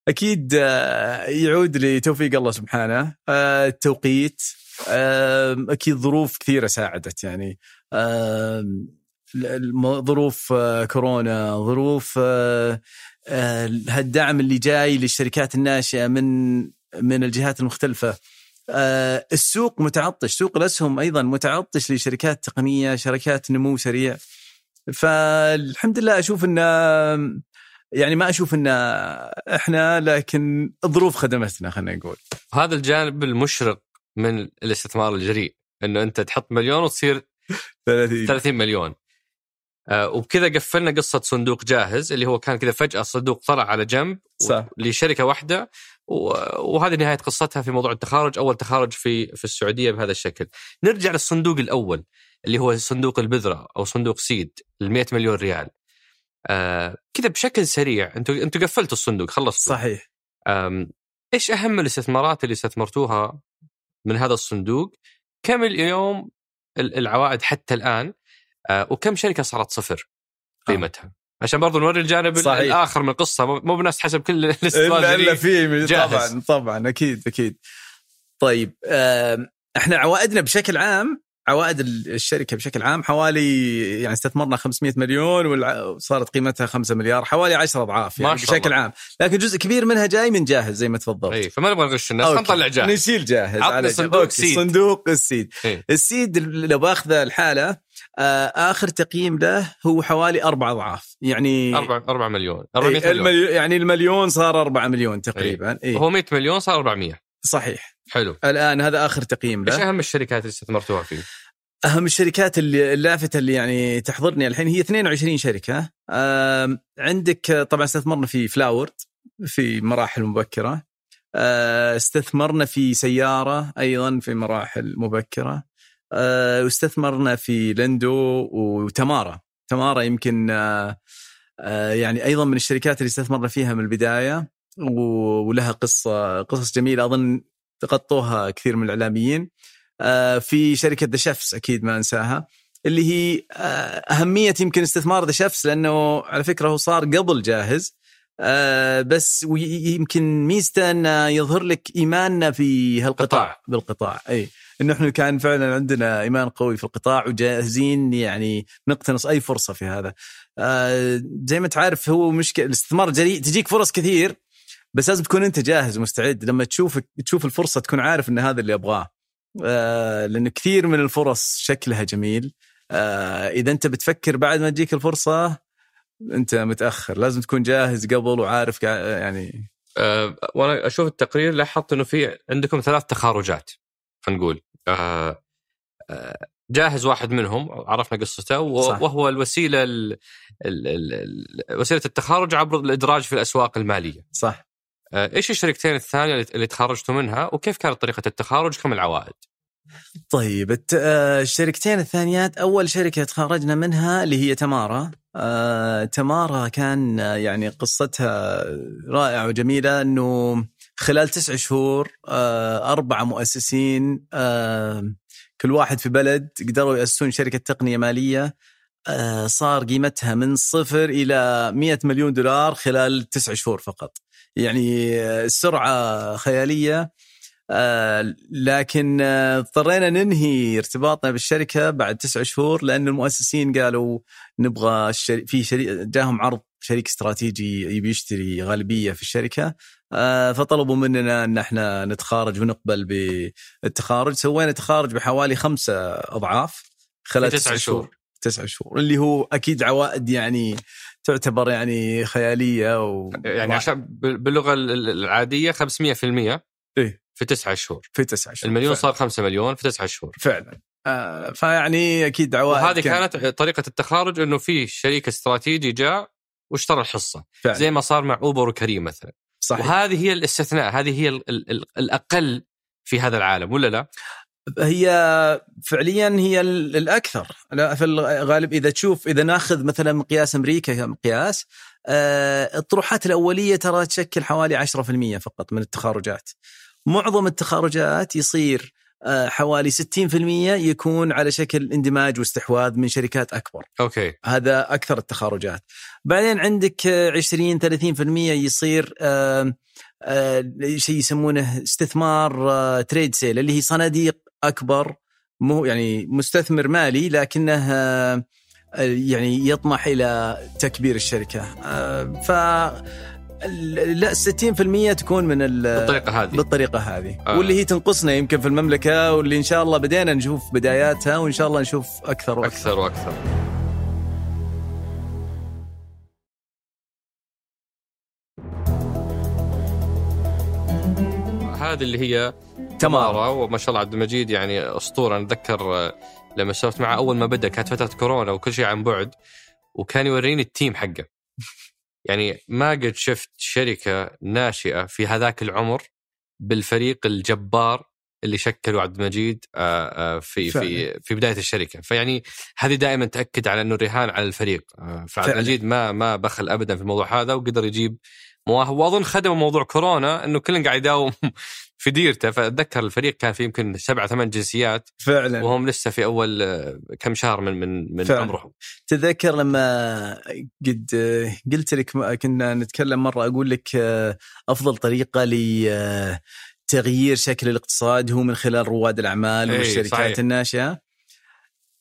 أكيد آه، يعود لتوفيق الله سبحانه. آه، التوقيت آه، أكيد ظروف كثيرة ساعدت يعني. ظروف كورونا ظروف هالدعم اللي جاي للشركات الناشئة من من الجهات المختلفة. السوق متعطش سوق الأسهم أيضا متعطش لشركات تقنية شركات نمو سريع. فالحمد لله أشوف إن يعني ما أشوف إن إحنا لكن الظروف خدمتنا خلينا نقول. هذا الجانب المشرق من الاستثمار الجريء إنه أنت تحط مليون وتصير 30 30 مليون. آه وبكذا قفلنا قصة صندوق جاهز اللي هو كان كذا فجأة صندوق طلع على جنب صح. لشركة واحدة. وهذه نهاية قصتها في موضوع التخارج أول تخارج في في السعودية بهذا الشكل. نرجع للصندوق الأول اللي هو صندوق البذرة أو صندوق سيد ال 100 مليون ريال. آه كذا بشكل سريع أنتم أنتم قفلتوا الصندوق خلصتوا صحيح إيش أهم الاستثمارات اللي استثمرتوها من هذا الصندوق؟ كم اليوم ال- العوائد حتى الآن؟ أه، وكم شركة صارت صفر قيمتها؟ عشان برضو نوري الجانب صحيح. الآخر من القصة مو بنفس حسب كل الاستثمار إلا. في. طبعا طبعا أكيد أكيد طيب إحنا عوائدنا بشكل عام عوائد ال- الشركة بشكل عام حوالي يعني استثمرنا 500 مليون وصارت قيمتها 5 مليار حوالي 10 أضعاف يعني بشكل الله. عام لكن جزء كبير منها جاي من جاهز زي ما تفضلت اي فما نبغى نغش الناس أوكي. نطلع جاهز نشيل جاهز على. صندوق أوكي. seed. صندوق ال seed إيه. ال seed لو بأخذه الحالة آه، آخر تقييم له هو حوالي أربع أضعاف يعني 4 4 مليون 400 إيه، مليون يعني المليون صار 4 مليون تقريبا إيه. وهو 100 مليون صار 400 صحيح حلو. الآن هذا آخر تقييم إيش له أهم الشركات اللي استثمرتوها فيه؟ أهم الشركات اللي اللافته اللي يعني تحضرني الحين هي 22 شركة. عندك طبعا استثمرنا في فلاورد في مراحل مبكرة. آه، استثمرنا في سيارة أيضا في مراحل مبكرة. آه، واستثمرنا في لندو وتمارا. تمارا يمكن آه، يعني أيضا من الشركات اللي استثمرنا فيها من البداية ولها قصة قصص جميلة. أظن تغطوها كثير من الإعلاميين. آه، في شركة ذا شيفس أكيد ما أنساها اللي هي آه، أهمية يمكن استثمار ذا شيفس لأنه على فكرة هو صار قبل جاهز. آه، بس يمكن ميزته أنه يظهر لك إيماننا في هالقطاع. قطاع. بالقطاع إي. انه إحنا كان فعلا عندنا إيمان قوي في القطاع وجاهزين يعني نقتنص أي فرصة في هذا. زي ما تعرف هو مشكلة الاستثمار الجريء تجيك فرص كثير. بس لازم تكون أنت جاهز ومستعد. لما تشوف تشوف الفرصة تكون عارف إن هذا اللي ابغاه آه، لأن كثير من الفرص شكلها جميل. آه، إذا أنت بتفكر بعد ما تجيك الفرصة أنت متأخر. لازم تكون جاهز قبل وعارف يعني. أه وأنا أشوف التقرير لاحظت إنه في عندكم ثلاث تخارجات خلينا نقول. أه أه جاهز واحد منهم عرفنا قصته. وهو الوسيلة ال ال ال ال وسيلة التخارج عبر الإدراج في الأسواق المالية. صح. إيش الشركتين الثانية اللي- تخرجتوا منها وكيف كانت طريقة التخارج كم العوائد؟ طيب آه، الشركتين الثانيات أول شركة تخرجنا منها اللي هي تمارا. آه، تمارا كان آه، يعني قصتها رائعة وجميلة إنه خلال تسع شهور آه، أربعة مؤسسين آه، كل واحد في بلد قدروا يأسسون شركة تقنية مالية. آه، صار قيمتها من صفر إلى 100 مليون دولار خلال تسع شهور فقط. يعني السرعه خيالية آه، لكن آه، اضطرينا ننهي ارتباطنا بالشركة بعد تسع شهور لأن المؤسسين قالوا نبغى الشري... في شريك جاهم عرض شريك استراتيجي يبي يشتري غالبية في الشركة آه، فطلبوا مننا إن إحنا نتخارج ونقبل بالتخارج سوينا تخارج بحوالي خمسة أضعاف خلال تسع شهور. شهور تسع شهور اللي هو أكيد عوائد يعني تعتبر يعني خيالية و يعني عشان بال- باللغة ال- ال- العادية 500% إيه. في تسعة شهور في تسع شهور المليون فعلا. صار 5 مليون في تسعة شهور فعلا آه فيعني أكيد عوائد وهذه كان- كانت طريقة التخارج إنه في شريك استراتيجي جاء واشترى الحصة فعلا. زي ما صار مع أوبر وكريم مثلا صحيح وهذه هي الاستثناء هذه هي ال ال ال الأقل في هذا العالم ولا لا؟ هي فعليا هي ال- الأكثر. لا في الغالب إذا تشوف إذا ناخذ مثلا مقياس أمريكا كمقياس آه، الطروحات الأولية ترى تشكل حوالي 10% فقط من التخارجات. معظم التخارجات يصير آه، حوالي 60% يكون على شكل اندماج واستحواذ من شركات أكبر. أوكي. هذا أكثر التخارجات. بعدين عندك آه، 20 30% يصير آه، آه، شيء يسمونه استثمار آه، trade sale اللي هي صناديق أكبر مو يعني مستثمر مالي لكنه آه، يعني يطمح إلى تكبير الشركة آه، ف لا 60% تكون من ال- بالطريقة هذه بالطريقة هذه. آه. واللي هي تنقصنا يمكن في المملكة واللي إن شاء الله بدينا نشوف بداياتها وإن شاء الله نشوف أكثر وأكثر أكثر وأكثر هذه اللي هي تمارا وما شاء الله عبد المجيد يعني أسطورة. أنا أتذكر آه، لما سولفت معه أول ما بدأ كانت فترة كورونا وكل شيء عن بعد وكان يوريني التيم حقه. يعني ما قد شفت شركة ناشئة في هذاك العمر بالفريق الجبار اللي شكله عبد المجيد آه، آه، في في في بداية الشركة. فيعني هذه دائما تأكد على إنه الرهان على الفريق. فعبد. المجيد ما ما بخل ابدا في الموضوع هذا وقدر يجيب مواهب. وأظن خدم موضوع كورونا إنه كل قاعد يداوم في ديرته فأتذكر الفريق كان فيه يمكن سبعة ثمان جنسيات فعلا وهم لسه في أول آه، كم شهر من من من فعلا. عمرهم تذكر لما قد قلت لك كنا نتكلم مرة أقول لك أفضل طريقة لتغيير شكل الاقتصاد هو من خلال رواد الأعمال إيه، والشركات. الناشئة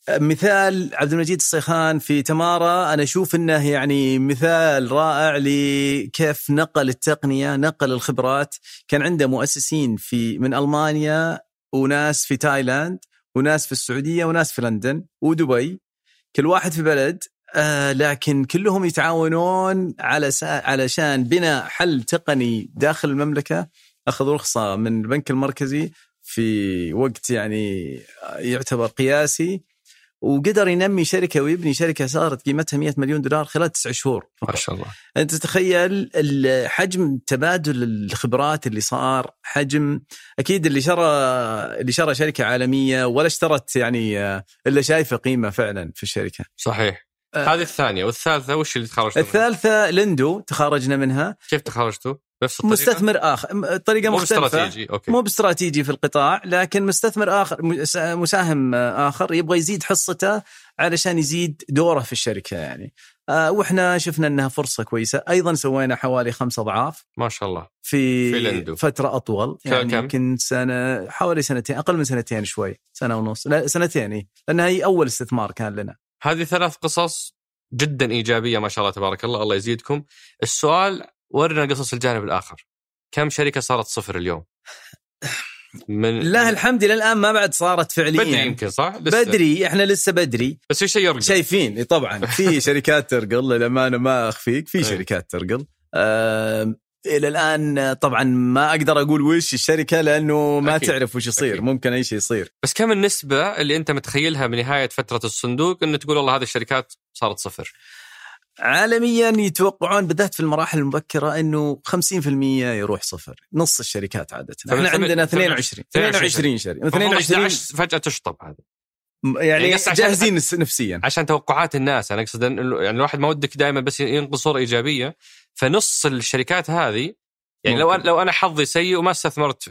مثال عبد المجيد الصيخان في تمارا أنا أشوف إنه يعني مثال رائع لكيف نقل التقنية نقل الخبرات. كان عنده مؤسسين في من ألمانيا وناس في تايلاند وناس في السعودية وناس في لندن ودبي. كل واحد في بلد آه لكن كلهم يتعاونون على سا... علشان بناء حل تقني داخل المملكة. أخذوا رخصه من البنك المركزي في وقت يعني يعتبر قياسي. وقدر ينمي شركة ويبني شركة صارت قيمتها 100 مليون دولار خلال تسع شهور ما شاء الله أنت تتخيل حجم تبادل الخبرات اللي صار حجم أكيد اللي شرى اللي شرى شركة عالمية ولا اشترت يعني آه، إلا شايفة قيمة فعلا في الشركة صحيح آه. هذه الثانية والثالثة وش اللي تخرجتوا منها؟ الثالثة لندو تخرجنا منها كيف تخرجتوا؟ نفس الطريقة؟ مستثمر آخر. طريقة مو مختلفة. استراتيجي أوكي. مو باستراتيجي في القطاع لكن مستثمر آخر مس- مساهم آخر يبغى يزيد حصته علشان يزيد دوره في الشركة يعني. آه، وإحنا شفنا إنها فرصة كويسة. أيضا سوينا حوالي خمس أضعاف. ما شاء الله. في, في لندو. فترة أطول. يعني كم؟ يمكن سنة حوالي سنتين أقل من سنتين شوي. سنة ونص. لا سنتين. لأنها هي أول استثمار كان لنا. هذه ثلاث قصص جدا إيجابية ما شاء الله تبارك الله. الله يزيدكم. السؤال ورنا قصص الجانب الآخر. كم شركة صارت صفر اليوم؟ من لله الحمد إلى الآن ما بعد صارت فعليا. بدري يمكن صح؟ لسه. بدري إحنا لسه بدري. بس في شيء يرقى شايفين طبعا. في شركات ترقل للأمانة ما أخفيك. في إيه. شركات ترقل. آم، إلى الآن طبعا ما أقدر أقول وش الشركة لأنه ما أكيد. تعرف وش يصير. أكيد. ممكن أي شيء يصير. بس كم النسبة اللي أنت متخيلها بنهايه فترة الصندوق إنه تقول والله هذه الشركات صارت صفر؟ عالميا يتوقعون بالذات في المراحل المبكرة إنه 50% يروح صفر نص الشركات عادة. إحنا عندنا ثمن- 22 22 22 شركة. المفروض 22 11 فجأة تشطب هذا. يعني, يعني عشان- جاهزين نس- نفسيا. عشان توقعات الناس أنا أقصد انه يعني الواحد ما ودك دائما بس ينقل صورة إيجابية فنص الشركات هذه يعني لو ممكن. أنا لو أنا حظي سيء وما استثمرت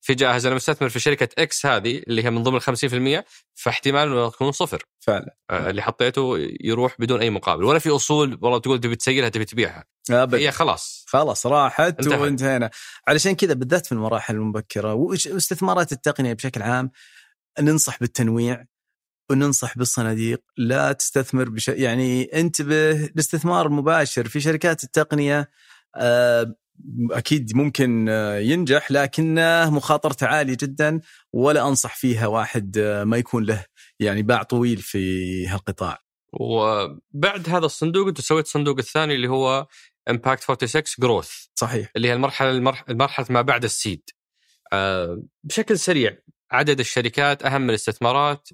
في جاهز أنا مستثمر في شركة إكس هذه اللي هي من ضمن ال 50% فاحتمال إنه يكون صفر. فعلا. آه، اللي حطيته يروح بدون أي مقابل. ولا في أصول والله تقول تبي تسيلها تبي تبيعها. أبد. هي خلاص. خلاص راحت. وانتهينا. علشان كذا بالذات في المراحل المبكرة واستثمارات التقنية بشكل عام ننصح بالتنويع وننصح بالصناديق. لا تستثمر بش... يعني انتبه الاستثمار المباشر في شركات التقنية آه، أكيد ممكن آه، ينجح لكنه مخاطرته عاليه جدا ولا أنصح فيها واحد آه، ما يكون له يعني باع طويل في هالقطاع. وبعد هذا الصندوق أنت سويت الصندوق الثاني اللي هو امباكت 46 growth صحيح. اللي هي المرحلة المرح- المرحلة ما بعد ال seed. آه، بشكل سريع عدد الشركات أهم الاستثمارات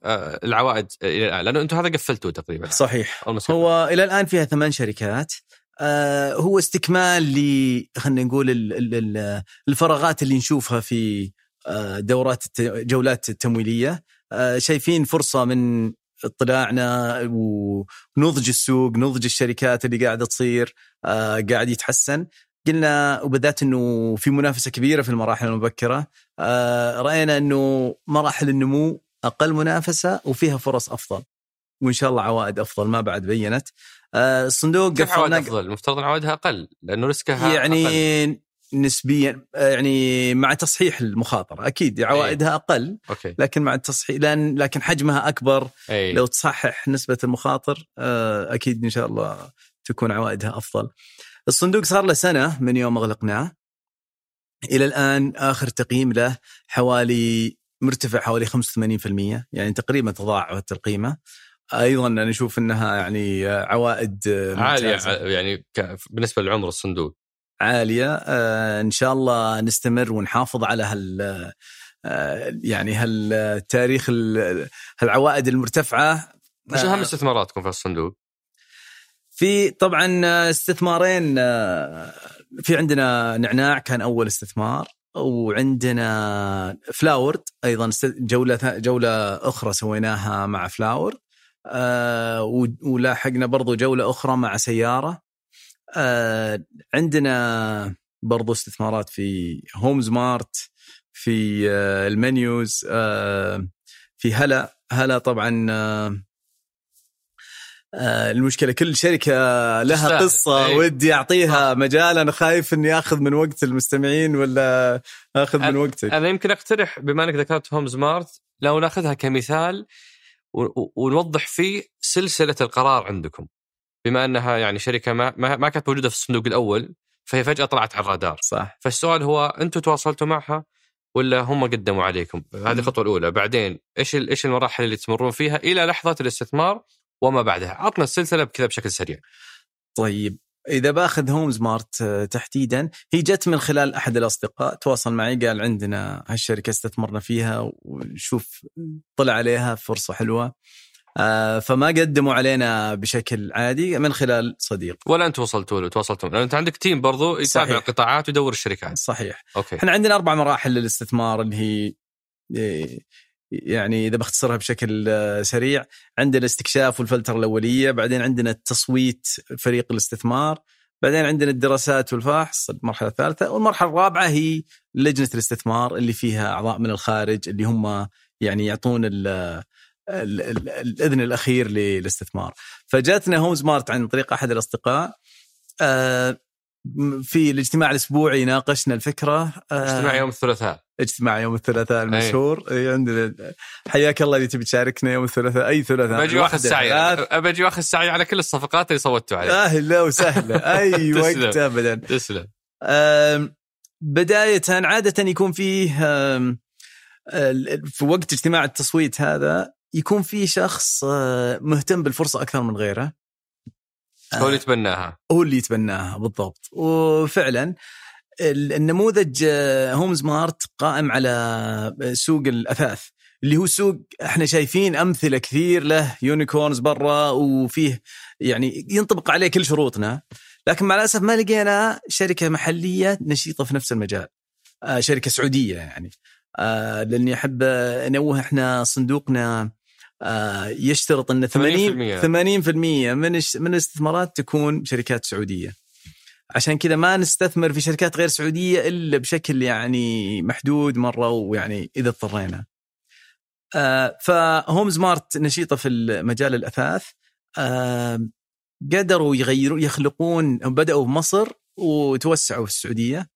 العوائد إلى الآن لأنه أنتم هذا قفلتوه تقريبا. صحيح. هو إلى الآن فيها ثمان شركات. هو استكمال ل خلينا نقول ال- ال- ال- الفراغات اللي نشوفها في آه دورات الت- جولات التمويلية. آه شايفين فرصة من اطلاعنا ونضج السوق نضج الشركات اللي قاعدة تصير آه قاعد يتحسن. قلنا وبالذات إنه في منافسة كبيرة في المراحل المبكرة. آه رأينا إنه مراحل النمو أقل منافسة وفيها فرص أفضل. وإن شاء الله عوائد أفضل ما بعد بينت. آه، الصندوق كيف عوائد أفضل؟ المفترض إن عوائدها أقل لأنه ريسكها يعني أقل. نسبيا آه، يعني مع تصحيح المخاطره أكيد عوائدها أقل أوكي لكن مع التصحيح لأن لكن حجمها أكبر اي لو تصحح نسبة المخاطر آه، أكيد إن شاء الله تكون عوائدها أفضل. الصندوق صار له سنة من يوم أغلقناه إلى الآن آخر تقييم له حوالي مرتفع حوالي 85% يعني تقريبا تضاعفت القيمة. أيضا أنا أشوف إنها يعني عوائد عالية ممتازة. يعني بالنسبة لعمر الصندوق عالية آه، إن شاء الله نستمر ونحافظ على هال آه، يعني هالتاريخ ال- هالعوائد المرتفعة وش آه، اهم استثماراتكم في الصندوق؟ في طبعا استثمارين آه، في عندنا نعناع كان أول استثمار وعندنا فلاورد أيضا جولة جولة أخرى سويناها مع فلاورد آه، ولاحقنا برضو جولة أخرى مع سيارة. آه، عندنا برضو استثمارات في هوم سمارت في آه، المنيوز آه، في هلا. هلا طبعا آه، المشكلة كل شركة لها تستاهل. قصة أي. ودي أعطيها مجال أنا خايف إني آخذ من وقت المستمعين ولا آخذ من وقتك. أنا يمكن أقترح بما إنك ذكرت هوم سمارت لو نأخذها كمثال ونوضح فيه سلسلة القرار عندكم. بما أنها يعني شركة ما ما, كانت موجودة في الصندوق الأول فهي فجأة طلعت على الرادار. صح. فالسؤال هو أنتم تواصلتوا معها ولا هم قدموا عليكم؟ هذه الخطوة الأولى. بعدين إيش إيش المراحل اللي تمرون فيها إلى لحظة الاستثمار وما بعدها؟ عطنا السلسلة بكذا بشكل سريع. طيب. إذا بأخذ هوم سمارت آه، تحديدا هي جت من خلال أحد الأصدقاء تواصل معي قال عندنا هالشركة استثمرنا فيها ونشوف طلع عليها فرصة حلوة. آه، فما قدموا علينا بشكل عادي من خلال صديق. ولا أنتم وصلتوا له تواصلتوا لأن أنت عندك team برضو يتابع صحيح. القطاعات ويدور الشركات. صحيح. أوكي. إحنا عندنا أربع مراحل للاستثمار اللي هي إيه، يعني إذا بختصرها بشكل آه، سريع عندنا الاستكشاف والفلتره الأولية بعدين عندنا التصويت فريق الاستثمار بعدين عندنا الدراسات والفحص المرحلة الثالثة والمرحلة الرابعة هي لجنة الاستثمار اللي فيها أعضاء من الخارج اللي هم يعني يعطون ال ال- ال- الإذن الأخير للاستثمار. فجاتنا هوم سمارت عن طريق أحد الأصدقاء آه، في الاجتماع الأسبوعي ناقشنا الفكرة آه، اجتماع يوم الثلاثاء. اجتماع يوم الثلاثاء المشهور. إي عندنا حياك الله اللي تبي تشاركنا يوم الثلاثاء. أي ثلاثاء؟ بجي وآخذ سعي. ثلاث. بجي وآخذ سعي على كل الصفقات اللي صوتوا عليها. أهلا وسهلا أي. وقت ابدا. تسلم. أم، بداية عادة يكون فيه في وقت اجتماع التصويت هذا يكون فيه شخص أه، مهتم بالفرصة أكثر من غيره. هو اللي يتبناها. هو اللي يتبناها بالضبط. وفعلا ال- النموذج آه، هوم سمارت قائم على سوق الأثاث اللي هو سوق إحنا شايفين أمثلة كثير له يونيكورنز برا وفيه يعني ينطبق عليه كل شروطنا. لكن مع الأسف ما لقينا شركة محلية نشيطة في نفس المجال. آه، شركة سعودية يعني. آه، لأني أحب انوه إحنا صندوقنا آه، يشترط إن 80 80% من من الاستثمارات تكون شركات سعودية. عشان كذا ما نستثمر في شركات غير سعودية إلا بشكل يعني محدود مرة ويعني إذا اضطرينا. آه فهوم سمارت نشيطة في مجال الأثاث آه قدروا يغيروا يخلقون بدأوا بمصر وتوسعوا في السعودية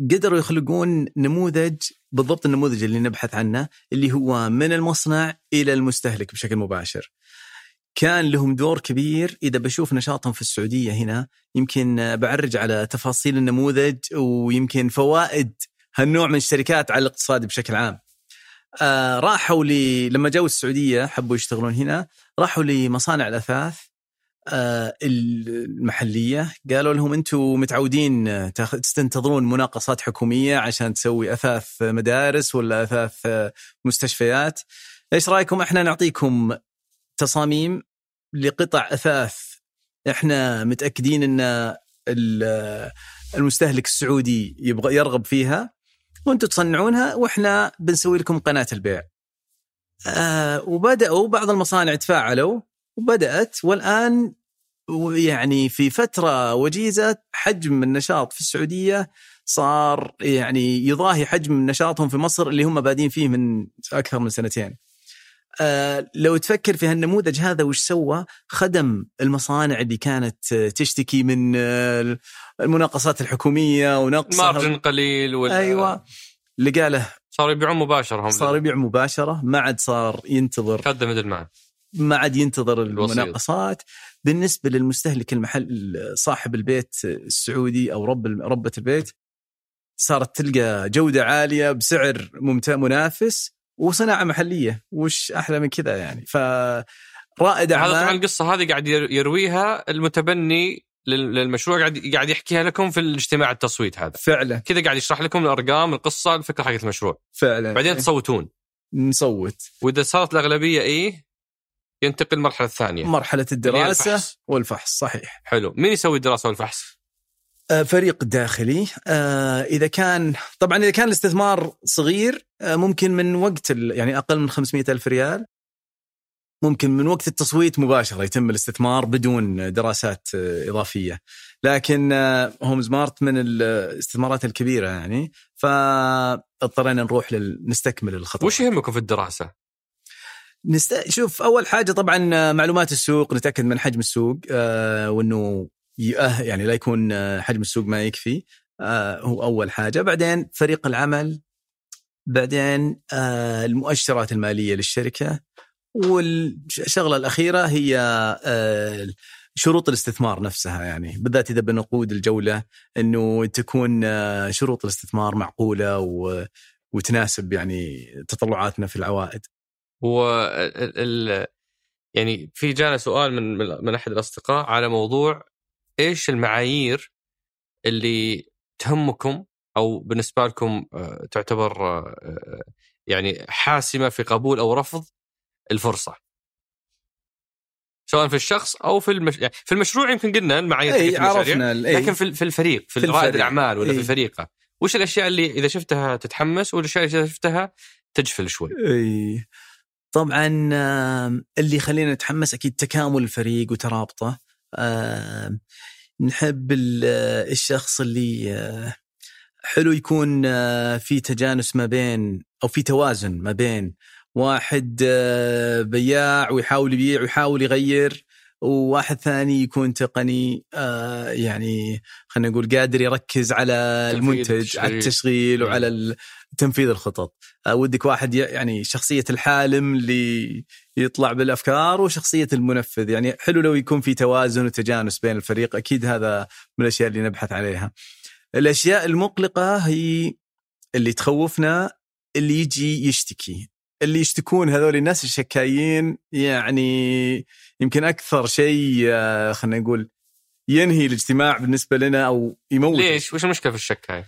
قدروا يخلقون نموذج بالضبط النموذج اللي نبحث عنه اللي هو من المصنع إلى المستهلك بشكل مباشر. كان لهم دور كبير إذا بشوف نشاطهم في السعودية هنا. يمكن بعرج على تفاصيل النموذج ويمكن فوائد هالنوع من الشركات على الاقتصاد بشكل عام. آه راحوا لي لما جو السعودية حبوا يشتغلون هنا راحوا لمصانع الأثاث آه المحلية. قالوا لهم أنتم متعودين تستنتظرون مناقصات حكومية عشان تسوي أثاث مدارس ولا أثاث مستشفيات. إيش رأيكم؟ إحنا نعطيكم تصاميم لقطع أثاث إحنا متأكدين إن المستهلك السعودي يبغى يرغب فيها وأنتم تصنعونها وإحنا بنسوي لكم قناة البيع. آه وبدأوا بعض المصانع تفاعلوا وبدأت والآن يعني في فترة وجيزة حجم النشاط في السعودية صار يعني يضاهي حجم نشاطهم في مصر اللي هم بادين فيه من أكثر من سنتين. آه لو تفكر في هالنموذج هذا وش سوى؟ خدم المصانع اللي كانت تشتكي من آه المناقصات الحكومية ونقص مارجن قليل ولا أيوه. لقى له صاروا يبيعون مباشرة هم. صار يبيع مباشرة ما عاد صار ينتظر. خدم معه ما عاد. ينتظر المناقصات. بالنسبة للمستهلك المحل صاحب البيت السعودي أو رب ربة البيت صارت تلقى جودة عالية بسعر ممتاز منافس. وصناعة محلية وش أحلى من كذا يعني. ف رائد اعمال هذا طبعا القصة هذه قاعد يرويها المتبني للمشروع قاعد قاعد يحكيها لكم في الاجتماع التصويت هذا. فعلا. كذا قاعد يشرح لكم الأرقام القصة الفكرة حقت المشروع. فعلا. بعدين تصوتون. نصوت. وإذا صارت الأغلبية إيه ينتقل المرحله الثانية. مرحلة الدراسة الفحص. والفحص صحيح. حلو. مين يسوي الدراسة والفحص؟ فريق داخلي. إذا كان طبعا إذا كان الاستثمار صغير ممكن من وقت يعني أقل من 500 ألف ريال ممكن من وقت التصويت مباشرة يتم الاستثمار بدون دراسات إضافية. لكن هوم سمارت من الاستثمارات الكبيرة يعني. فاضطرينا نروح لل... نستكمل الخطوه وش يهمكم في الدراسة؟ نست... شوف أول حاجة طبعا معلومات السوق نتأكد من حجم السوق آه وإنه يعني لا يكون حجم السوق ما يكفي آه هو أول حاجة بعدين فريق العمل بعدين آه المؤشرات المالية للشركة والشغلة الأخيرة هي آه شروط الاستثمار نفسها يعني بالذات إذا بنقود الجولة إنه تكون آه شروط الاستثمار معقولة وتناسب يعني تطلعاتنا في العوائد. و يعني في جانا سؤال من من أحد الأصدقاء على موضوع إيش المعايير اللي تهمكم أو بالنسبة لكم تعتبر يعني حاسمة في قبول أو رفض الفرصة؟ سواء في الشخص أو في المش... يعني في المشروع يمكن قلنا المعايير أي عرفنا لكن في في الفريق في, في رائد الأعمال ولا أي. في فريقه وش الأشياء اللي إذا شفتها تتحمس والاشياء اللي إذا شفتها تجفل شوي؟ إي. طبعا اللي يخلينا نتحمس أكيد تكامل الفريق وترابطه أه نحب الشخص اللي حلو يكون في تجانس ما بين أو في توازن ما بين واحد بياع ويحاول يبيع ويحاول يغير وواحد ثاني يكون تقني يعني خلينا نقول قادر يركز على المنتج على التشغيل وعلى تنفيذ الخطط. ودك واحد يعني شخصية الحالم اللي يطلع بالأفكار وشخصية المنفذ. يعني حلو لو يكون في توازن وتجانس بين الفريق أكيد هذا من الأشياء اللي نبحث عليها. الأشياء المقلقة هي اللي تخوفنا اللي يجي يشتكي. اللي يشتكون هذول الناس الشكايين يعني يمكن أكثر شيء خلينا نقول ينهي الاجتماع بالنسبة لنا أو يموت ليش؟ وش المشكلة في الشكاي؟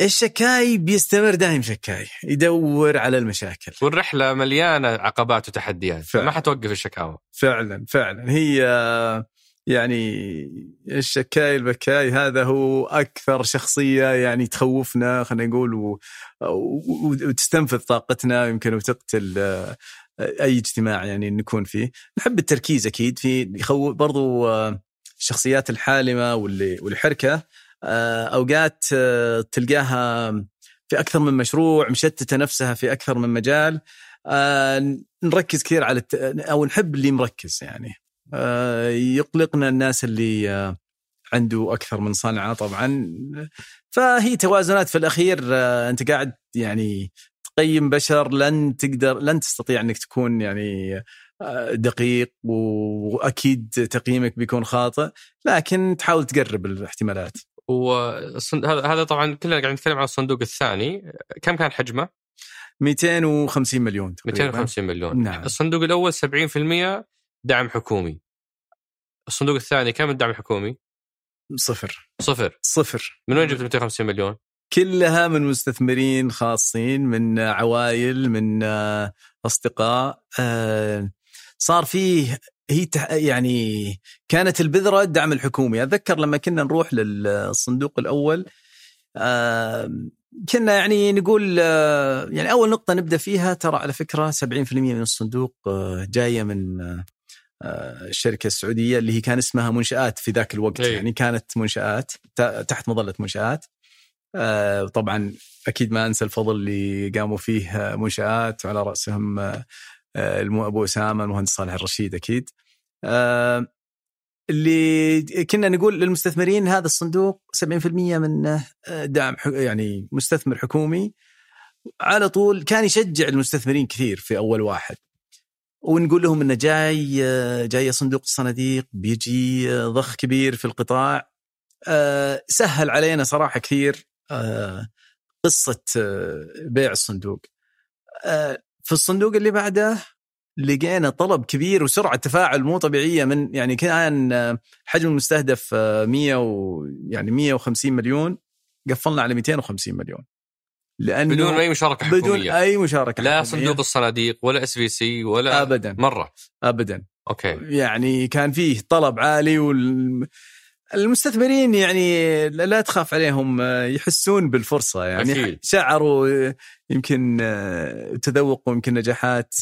الشكاي بيستمر دايم شكاي يدور على المشاكل. والرحلة مليانة عقبات وتحديات فعلا. ما حتوقف الشكاوى. فعلا فعلا. هي يعني الشكاي البكاي هذا هو أكثر شخصية يعني تخوفنا خلينا نقول و... وتستنفذ طاقتنا يمكن وتقتل أي اجتماع يعني نكون فيه. نحب التركيز أكيد في يخوف برضو الشخصيات الحالمة واللي آه، أوقات آه، تلقاها في أكثر من مشروع مشتتة نفسها في أكثر من مجال. آه، نركز كثير على الت... أو نحب اللي مركز يعني. آه، يقلقنا الناس اللي آه، عنده أكثر من صنعة طبعا. فهي توازنات. في الأخير آه، أنت قاعد يعني تقيم بشر لن تقدر لن تستطيع أنك تكون يعني آه، دقيق وأكيد تقييمك بيكون خاطئ. لكن تحاول تقرب الاحتمالات. وهذا هذا طبعا كلنا قاعد نتكلم عن الصندوق الثاني كم كان حجمه؟ 250 مليون تقريبا 250 مليون نعم. الصندوق الأول 70% دعم حكومي الصندوق الثاني كم الدعم الحكومي؟ صفر صفر صفر من وين جبت 250 مليون؟ كلها من مستثمرين خاصين من عوائل من آه، أصدقاء آه، صار فيه هي تح- يعني كانت البذرة الدعم الحكومي. أتذكر لما كنا نروح للصندوق الأول آه، كنا يعني نقول آه، يعني أول نقطة نبدأ فيها ترى على فكرة 70% من الصندوق آه، جاية من آه، الشركة السعودية اللي هي كان اسمها منشآت في ذاك الوقت. أي. يعني كانت منشآت تحت مظلة منشآت. آه، طبعا أكيد ما أنسى الفضل اللي قاموا فيه منشآت وعلى رأسهم آه، أبو أسامة المهندس صالح الرشيد أكيد. آه، اللي كنا نقول للمستثمرين هذا الصندوق 70% منه آه، دعم يعني مستثمر حكومي. على طول كان يشجع المستثمرين كثير في أول واحد. ونقول لهم إنه جاي آه، جاي صندوق الصناديق بيجي آه، ضخ كبير في القطاع. آه، سهل علينا صراحة كثير آه، قصة آه، بيع الصندوق. آه، في الصندوق اللي بعده لقينا طلب كبير وسرعة تفاعل مو طبيعية من يعني كان حجم المستهدف آه، 100 و يعني 150 مليون قفلنا على 250 مليون. لأنه بدون أي مشاركة بدون حكومية. أي مشاركة لا حكومية. صندوق الصناديق ولا SVC ولا ابدا. مرة. ابدا. أوكي. يعني كان فيه طلب عالي وال المستثمرين يعني لا تخاف عليهم آه، يحسون بالفرصة يعني. أكيد. شعروا آه، يمكن آه، تذوقوا يمكن نجاحات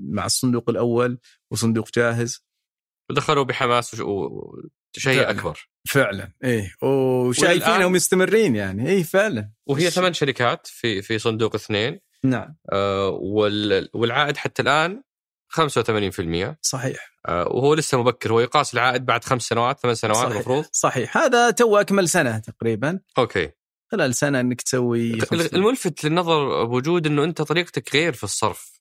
مع الصندوق الأول وصندوق جاهز. ودخلوا بحماس وشيء فعلا. أكبر. فعلا. إيه. وشايفينهم مستمرين يعني. إيه فعلا. وهي ثمان شركات في في صندوق اثنين. نعم. آه، وال- والعائد حتى الآن 85% صحيح. وهو لسه مبكر هو يقاس العائد بعد خمس سنوات ثمان سنوات. المفروض. صحيح. هذا تو أكمل سنة تقريبا. أوكي. خلال سنة إنك تسوي الملفت للنظر بوجود إنه أنت طريقتك غير في الصرف.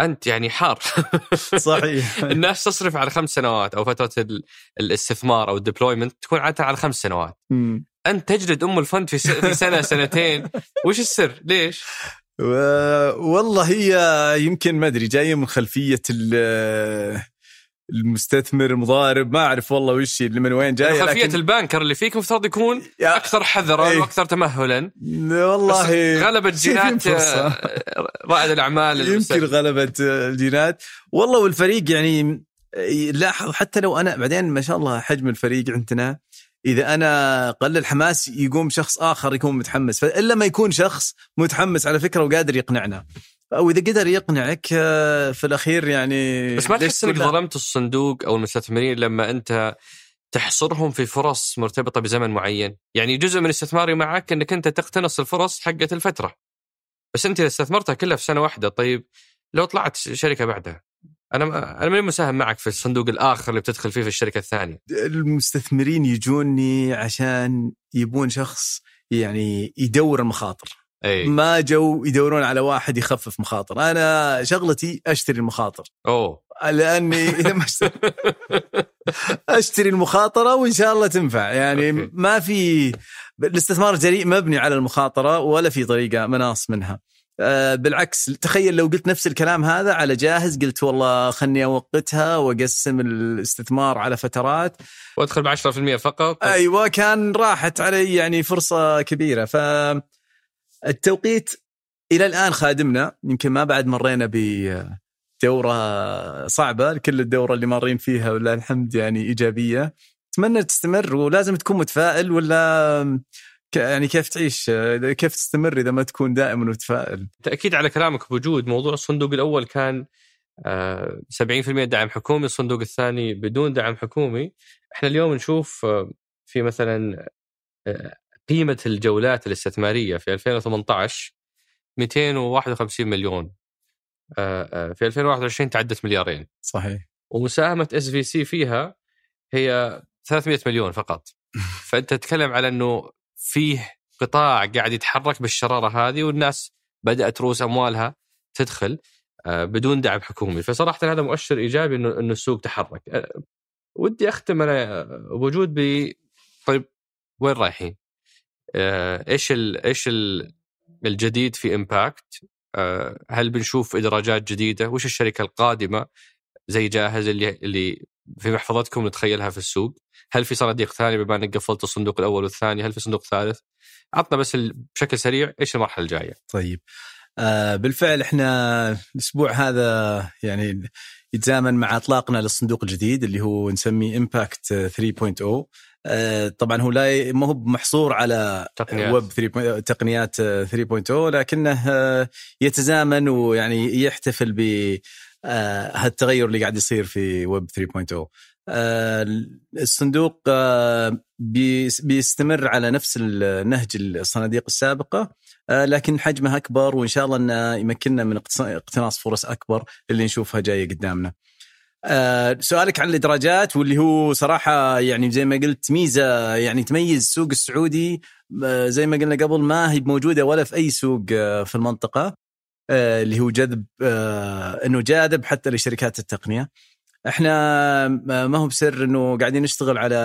أنت يعني حار. صحيح. الناس تصرف على خمس سنوات أو فترة ال- الاستثمار أو ال deployment تكون عادة على خمس سنوات. مم. أنت تجلد أم ال fund في سنة سنتين. وش السر؟ ليش؟ والله هي يمكن ما أدري جاية من خلفية ال- المستثمر المضارب ما أعرف والله وش اللي من وين جاية خلفية لكن ال banker اللي فيك المفترض يكون يا- أكثر حذرا إيه. وأكثر تمهلا والله غلبت جينات. آه، رائد الأعمال يمكن المستثمر. غلبت الجينات والله والفريق يعني لاحظ حتى لو أنا بعدين ما شاء الله حجم الفريق عندنا إذا أنا قل الحماس يقوم شخص آخر يكون متحمس فإلا ما يكون شخص متحمس على فكرة وقادر يقنعنا أو إذا قدر يقنعك آه، في الأخير يعني بس ما تحس إنك؟ ظلمت الصندوق أو المستثمرين لما أنت تحصرهم في فرص مرتبطة بزمن معين، يعني جزء من استثماري معك إنك أنت تقتنص الفرص حقت الفترة. بس أنت إذا استثمرتها كلها في سنة واحدة طيب لو طلعت شركة بعدها أنا أنا ماني مساهم معك في الصندوق الآخر اللي بتدخل فيه في الشركة الثانية. المستثمرين يجوني عشان يبون شخص يعني يدور المخاطر إي. ما جو يدورون على واحد يخفف مخاطر. أنا شغلتي أشتري المخاطر. أوه. لأني إذا ما اشتري أشتري المخاطرة وإن شاء الله تنفع. يعني أوكي. ما في الاستثمار الجريء مبني على المخاطرة ولا في طريقة مناص منها. آه، بالعكس تخيل لو قلت نفس الكلام هذا على جاهز قلت والله خلني أوقتها وأقسم الاستثمار على فترات. وأدخل ب 10% فقط. أيوه كان راحت علي يعني فرصة كبيرة. ف التوقيت إلى الآن خادمنا يمكن ما بعد مرينا بدورة صعبة كل الدورة اللي مارين فيها ولله الحمد يعني إيجابية. أتمنى تستمر ولازم تكون متفائل ولا يعني كيف تعيش؟ كيف تستمر إذا ما تكون دائما متفائل؟ تأكيد على كلامك بوجود. موضوع الصندوق الأول كان آه، 70% دعم حكومي الصندوق الثاني بدون دعم حكومي. إحنا اليوم نشوف آه، في مثلا آه، قيمة الجولات الاستثمارية في 2018 251 مليون. آه، آه، في 2021 تعدت مليارين. صحيح. ومساهمة SVC فيها هي 300 مليون فقط. فأنت تتكلم على إنه فيه قطاع قاعد يتحرك بالشرارة هذه والناس بدأت رؤوس أموالها تدخل آه، بدون دعم حكومي. فصراحة هذا مؤشر إيجابي إنه إنه السوق تحرك. ودي أختم أنا وجود ب طيب وين رايحين؟ آه، إيش ال إيش ال الجديد في امباكت؟ هل بنشوف إدراجات جديدة؟ وش الشركة القادمة زي جاهز اللي اللي في محفظتكم نتخيلها في السوق؟ هل في صناديق ثانية بما أنك قفلت الصندوق الأول والثاني؟ هل في صندوق ثالث؟ عطنا بس بشكل سريع إيش المرحلة الجاية؟ طيب آه بالفعل إحنا الأسبوع هذا يعني يتزامن مع أطلاقنا للصندوق الجديد اللي هو نسميه Impact 3.0 آه طبعا هو لا ما هو محصور على تقنيات. ويب 3 تقنيات آه، 3.0 لكنه آه، يتزامن ويعني يحتفل ب آه، هالتغير اللي قاعد يصير في ويب 3.0 آه، الصندوق آه، بيس- بيستمر على نفس النهج الصناديق السابقة آه، لكن حجمها أكبر وإن شاء الله إنه يمكننا من اقتناص فرص أكبر اللي نشوفها جاية قدامنا. آه، سؤالك عن الإدراجات واللي هو صراحة يعني زي ما قلت ميزة يعني تميز السوق السعودي آه، زي ما قلنا قبل ما هي موجودة ولا في أي سوق آه، في المنطقة آه، اللي هو جذب آه، إنه جاذب حتى لشركات التقنية. إحنا ما ما هو بسر إنه قاعدين نشتغل على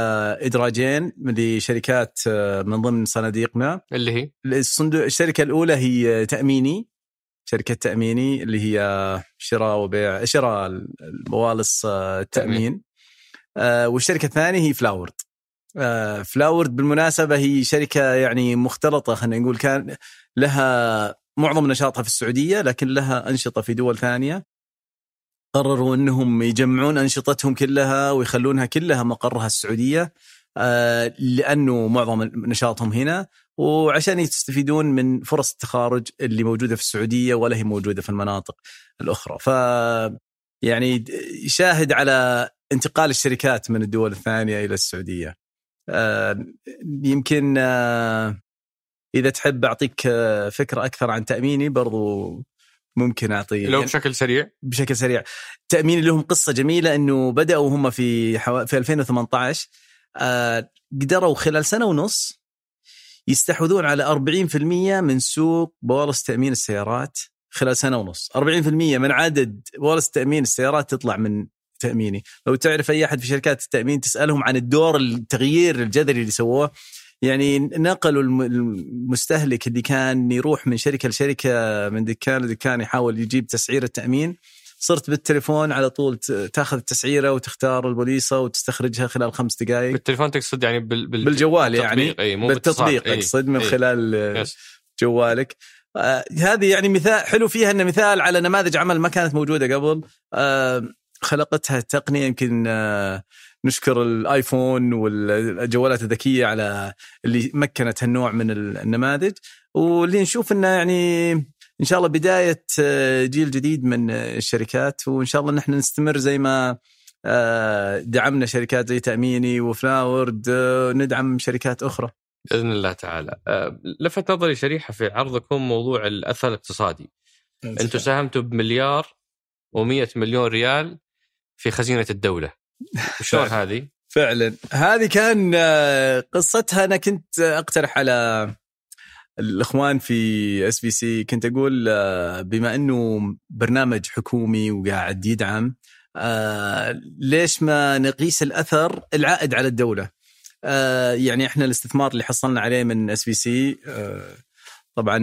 إدراجين لشركات آه، من ضمن صناديقنا. اللي هي؟ الصندوق الشركة الأولى هي تأميني. شركة تأميني اللي هي شراء وبيع شراء البوالص آه، التامين آه، والشركة الثانية هي فلاورد آه، فلاورد بالمناسبة هي شركة يعني مختلطة خلينا نقول كان لها معظم نشاطها في السعودية لكن لها أنشطة في دول ثانية. قرروا إنهم يجمعون أنشطتهم كلها ويخلونها كلها مقرها السعودية آه، لأنه معظم نشاطهم هنا. وعشان يستفيدون من فرص التخارج اللي موجودة في السعودية ولا هي موجودة في المناطق الأخرى. ف يعني د- يشاهد على انتقال الشركات من الدول الثانية إلى السعودية. يمكن آه، إذا تحب أعطيك آه، فكرة أكثر عن تأميني برضو ممكن أعطي لو بشكل سريع. بشكل سريع. تامين لهم قصة جميلة إنه بدأوا هم في حو... في 2018 آه قدروا خلال سنة ونص يستحوذون على 40% من سوق بوالص تامين السيارات خلال سنة ونص. 40% من عدد بوالص تامين السيارات تطلع من تأميني. لو تعرف أي أحد في شركات التأمين تسألهم عن الدور التغيير الجذري اللي سووه يعني نقلوا الم- المستهلك اللي كان يروح من شركة لشركة من دكان لدكان يحاول يجيب تسعير التأمين. صرت بالتليفون على طول تاخذ التسعيرة وتختار البوليصة وتستخرجها خلال خمس دقائق بالتليفون تقصد يعني بال... بال... بالجوال يعني إي مو بالتطبيق. اقصد من. خلال يس. جوالك آه هذه يعني مثال حلو فيها إنه مثال على نماذج عمل ما كانت موجودة قبل آه خلقتها التقنيه يمكن آه نشكر الآيفون والجوالات الذكية على اللي مكنت هالنوع من النماذج واللي نشوف إنه يعني إن شاء الله بداية آه، جيل جديد من آه، الشركات وإن شاء الله نحن نستمر زي ما آه، دعمنا شركات زي تأميني وفلاورد ندعم شركات أخرى. بإذن الله تعالى. لفت نظري شريحة في عرضكم موضوع الأثر الاقتصادي. أنتم ساهمتوا بمليار و100 مليون ريال في خزينة الدولة. شلون. هذه؟ فعلا. هذه كان قصتها أنا كنت أقترح على الإخوان في SVC كنت أقول آه، بما إنه برنامج حكومي وقاعد يدعم آه، ليش ما نقيس الأثر العائد على الدولة؟ آه، يعني إحنا الاستثمار اللي حصلنا عليه من SVC طبعا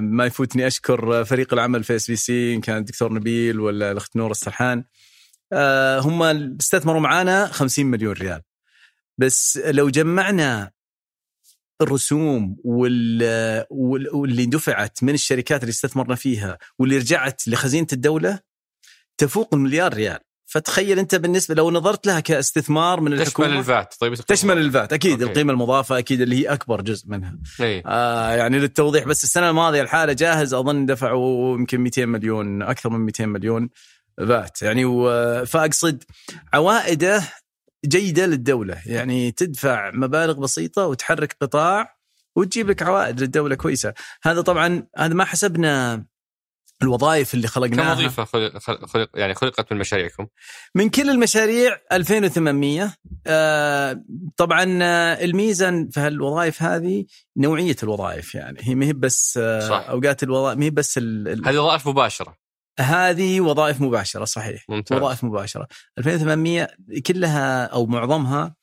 ما يفوتني أشكر فريق العمل في SVC إن كان الدكتور نبيل ولا الأخت نور السرحان هم استثمروا معانا 50 مليون ريال. بس لو جمعنا الرسوم وال- وال- واللي دفعت من الشركات اللي استثمرنا فيها واللي رجعت لخزينة الدولة تفوق المليار ريال. فتخيل أنت بالنسبة لو نظرت لها كاستثمار من تشمل الحكومة الفات طيب تشمل الفات أكيد أوكي. القيمة المضافة أكيد اللي هي أكبر جزء منها. آه يعني للتوضيح بس السنة الماضية الحالة جاهز أظن دفعوا يمكن 200 مليون أكثر من 200 مليون بات يعني و- فأقصد عوائده جيدة للدولة يعني تدفع مبالغ بسيطة وتحرك قطاع وتجيب لك عوائد للدولة كويسة هذا طبعا هذا ما حسبنا الوظائف اللي كم خلقناها وظيفه خلق يعني خلقت من مشاريعكم؟ من كل المشاريع 2800 آه طبعا الميزه في هالوظائف هذه نوعية الوظائف يعني هي ما هي بس آه صح. أوقات الوظائف ما هي بس. ال... هذه وظائف مباشرة هذه وظائف مباشرة صحيح. ممتاز. وظائف مباشرة. 2800 كلها أو معظمها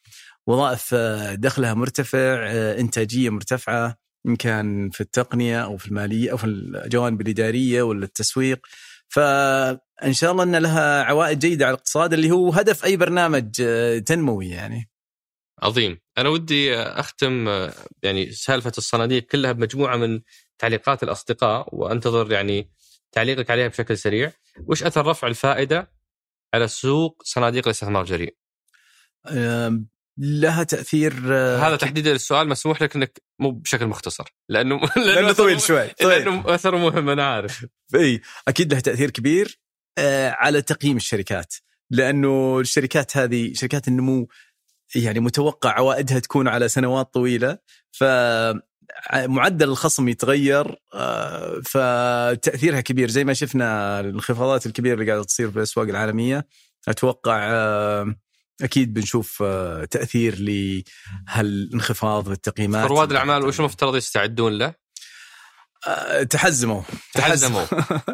وظائف آه، دخلها مرتفع آه، إنتاجية مرتفعة إن كان في التقنية أو في المالية أو في الجوانب الإدارية ولا التسويق. فإن شاء الله إن لها عوائد جيدة على الاقتصاد اللي هو هدف أي برنامج آه، تنموي يعني. عظيم. أنا ودي أختم يعني سالفة الصناديق كلها بمجموعة من تعليقات الأصدقاء وأنتظر يعني تعليقك عليها بشكل سريع. وش أثر رفع الفائدة على سوق صناديق الاستثمار الجريء؟ لها تأثير آه، هذا تحديدا السؤال مسموح لك إنك مو بشكل مختصر. لأنه لأنه, أثره- طويل شوي طيب لأنه أثره مهم أنا عارف. إي أكيد له تأثير كبير آه، على تقييم الشركات. لأنه الشركات هذه شركات النمو يعني متوقع عوائدها تكون على سنوات طويلة. ف معدل الخصم يتغير آه، فتأثيرها كبير زي ما شفنا الانخفاضات الكبيرة اللي قاعدة تصير في الأسواق العالمية أتوقع آه، أكيد بنشوف آه، تأثير لهالانخفاض بالتقييمات رواد الأعمال وش المفترض يستعدون له؟ تحزموا تحزموا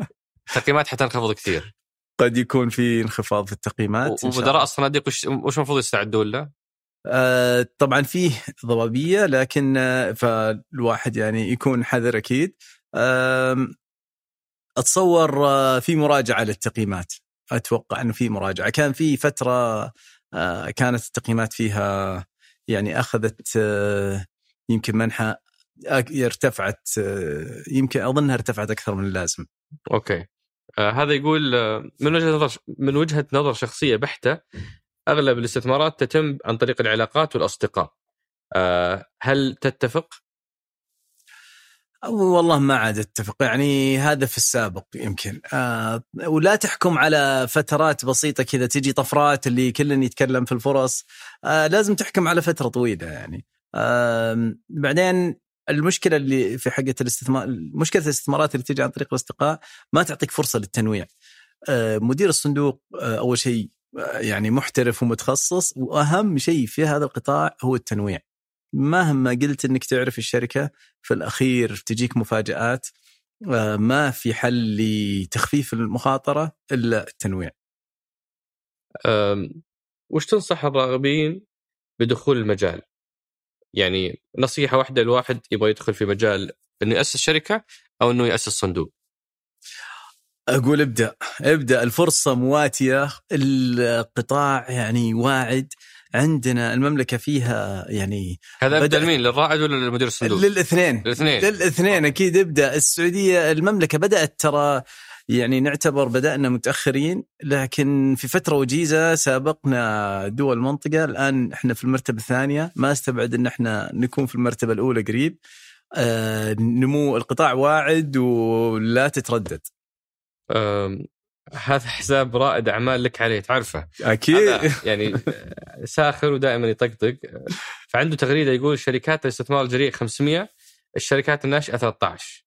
التقييمات حتنخفض كثير قد يكون في انخفاض في التقييمات. ومدراء الصناديق وش المفروض يستعدون له؟ آه، طبعا فيه ضبابية لكن آه، فالواحد يعني يكون حذر أكيد. أتصور آه، في مراجعة للتقييمات. أتوقع إنه في مراجعة. كان في فترة كانت التقييمات فيها يعني أخذت يمكن منحى ارتفعت يمكن أظنها ارتفعت أكثر من اللازم. أوكي. هذا يقول من وجهة نظر من وجهة نظر شخصية بحتة أغلب الاستثمارات تتم عن طريق العلاقات والأصدقاء. آه هل تتفق؟ والله ما عاد أتفق. يعني هذا في السابق يمكن. آه ولا تحكم على فترات بسيطة كذا تجي طفرات اللي كل يتكلم في الفرص. آه لازم تحكم على فترة طويلة يعني. آه بعدين المشكلة اللي في حقة الاستثمار مشكلة الاستثمارات اللي تجي عن طريق الأصدقاء ما تعطيك فرصة للتنويع. آه مدير الصندوق آه أول شيء يعني محترف ومتخصص وأهم شيء في هذا القطاع هو التنويع مهما قلت إنك تعرف الشركة في الأخير تجيك مفاجآت آه، ما في حل لتخفيف المخاطرة إلا التنويع. وش تنصح الراغبين بدخول المجال؟ يعني نصيحة واحدة لواحد يبغى يدخل في مجال إنه يأسس شركة أو إنه يأسس صندوق. أقول ابدأ. ابدأ. الفرصة مواتية. القطاع يعني واعد. عندنا المملكة فيها يعني هذا ابدا لمين؟ للرائد ولا لمدير الصندوق؟ للاثنين. الاثنين للاثنين. أكيد ابدأ. السعودية المملكة بدأت ترى يعني نعتبر بدأنا متأخرين لكن في فترة وجيزة سابقنا دول المنطقة. الآن إحنا في المرتبة الثانية. ما استبعد إن إحنا نكون في المرتبة الأولى قريب. آه نمو القطاع واعد ولا تتردد. هذا حساب رائد أعمال لك عليه تعرفه؟ أكيد. يعني ساخر ودائما يطقطق. فعنده تغريدة يقول شركات الاستثمار الجريء 500 الشركات الناشئة 13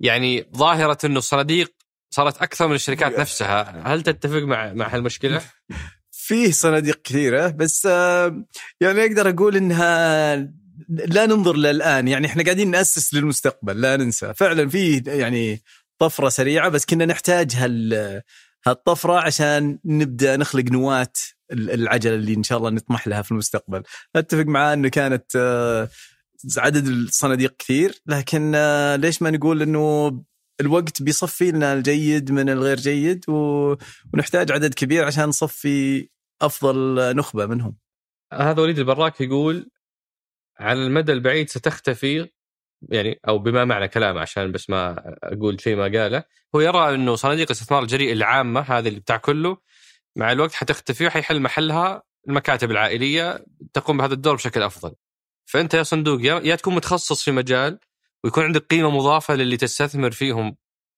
يعني ظاهرة إنه الصناديق صارت أكثر من الشركات نفسها. هل تتفق مع مع هالمشكلة؟ فيه صناديق كثيرة بس آه يعني أقدر أقول إنها لا ننظر للآن. يعني إحنا قاعدين نأسس للمستقبل لا ننسى. فعلا في يعني طفرة سريعة بس كنا نحتاج هال هالطفرة عشان نبدأ نخلق نواة العجلة اللي إن شاء الله نطمح لها في المستقبل أتفق معاه إنه كانت آه، عدد الصناديق كثير لكن آه، ليش ما نقول إنه الوقت بيصفي لنا الجيد من الغير جيد. ونحتاج عدد كبير عشان نصفي أفضل نخبة منهم هذا وليد البراك يقول على المدى البعيد ستختفي يعني أو بما معنى كلامه عشان بس ما أقول شيء ما قاله هو يرى إنه صناديق الاستثمار الجريء العامة هذه اللي بتاع كله مع الوقت حتختفي وحيحل محلها المكاتب العائلية تقوم بهذا الدور بشكل أفضل. فأنت يا صندوق يا تكون متخصص في مجال ويكون عندك قيمة مضافة للي تستثمر فيهم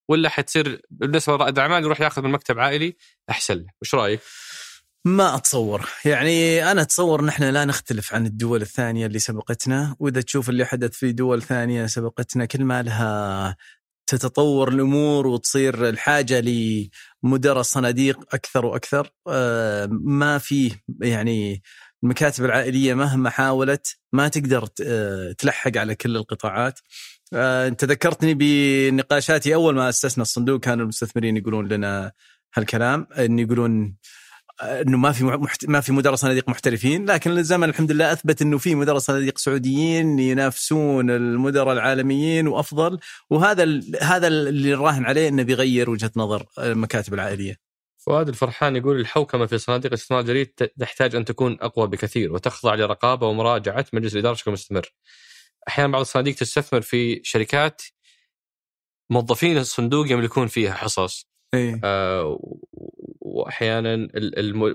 ولا حتصير بالنسبة لرائد الأعمال يروح يأخذ من مكتب عائلي أحسن له، وش رأيك؟ ما أتصور. يعني أنا أتصور نحن لا نختلف عن الدول الثانية اللي سبقتنا. وإذا تشوف اللي حدث في دول ثانية سبقتنا كل ما لها تتطور الأمور وتصير الحاجة لمدراء صناديق أكثر وأكثر آه، ما فيه يعني المكاتب العائلية مهما حاولت ما تقدر آه، تلحق على كل القطاعات. آه، أنت ذكرتني بنقاشاتي. أول ما أسسنا الصندوق كانوا المستثمرين يقولون لنا هالكلام إن يقولون إنه ما في محت... ما في مدراء صناديق محترفين لكن الزمن الحمد لله أثبت إنه في مدراء صناديق سعوديين ينافسون المدراء العالميين وأفضل وهذا ال... هذا اللي نراهن عليه إنه بيغير وجهة نظر المكاتب العائلية. فؤاد الفرحان يقول الحوكمة في صناديق الاستثمار الجديد تحتاج أن تكون أقوى بكثير وتخضع لرقابة ومراجعة مجلس الإدارة بشكل مستمر. أحيانا بعض الصناديق تستثمر في شركات موظفين الصندوق يملكون فيها حصص. إيه؟ آه وأحيانا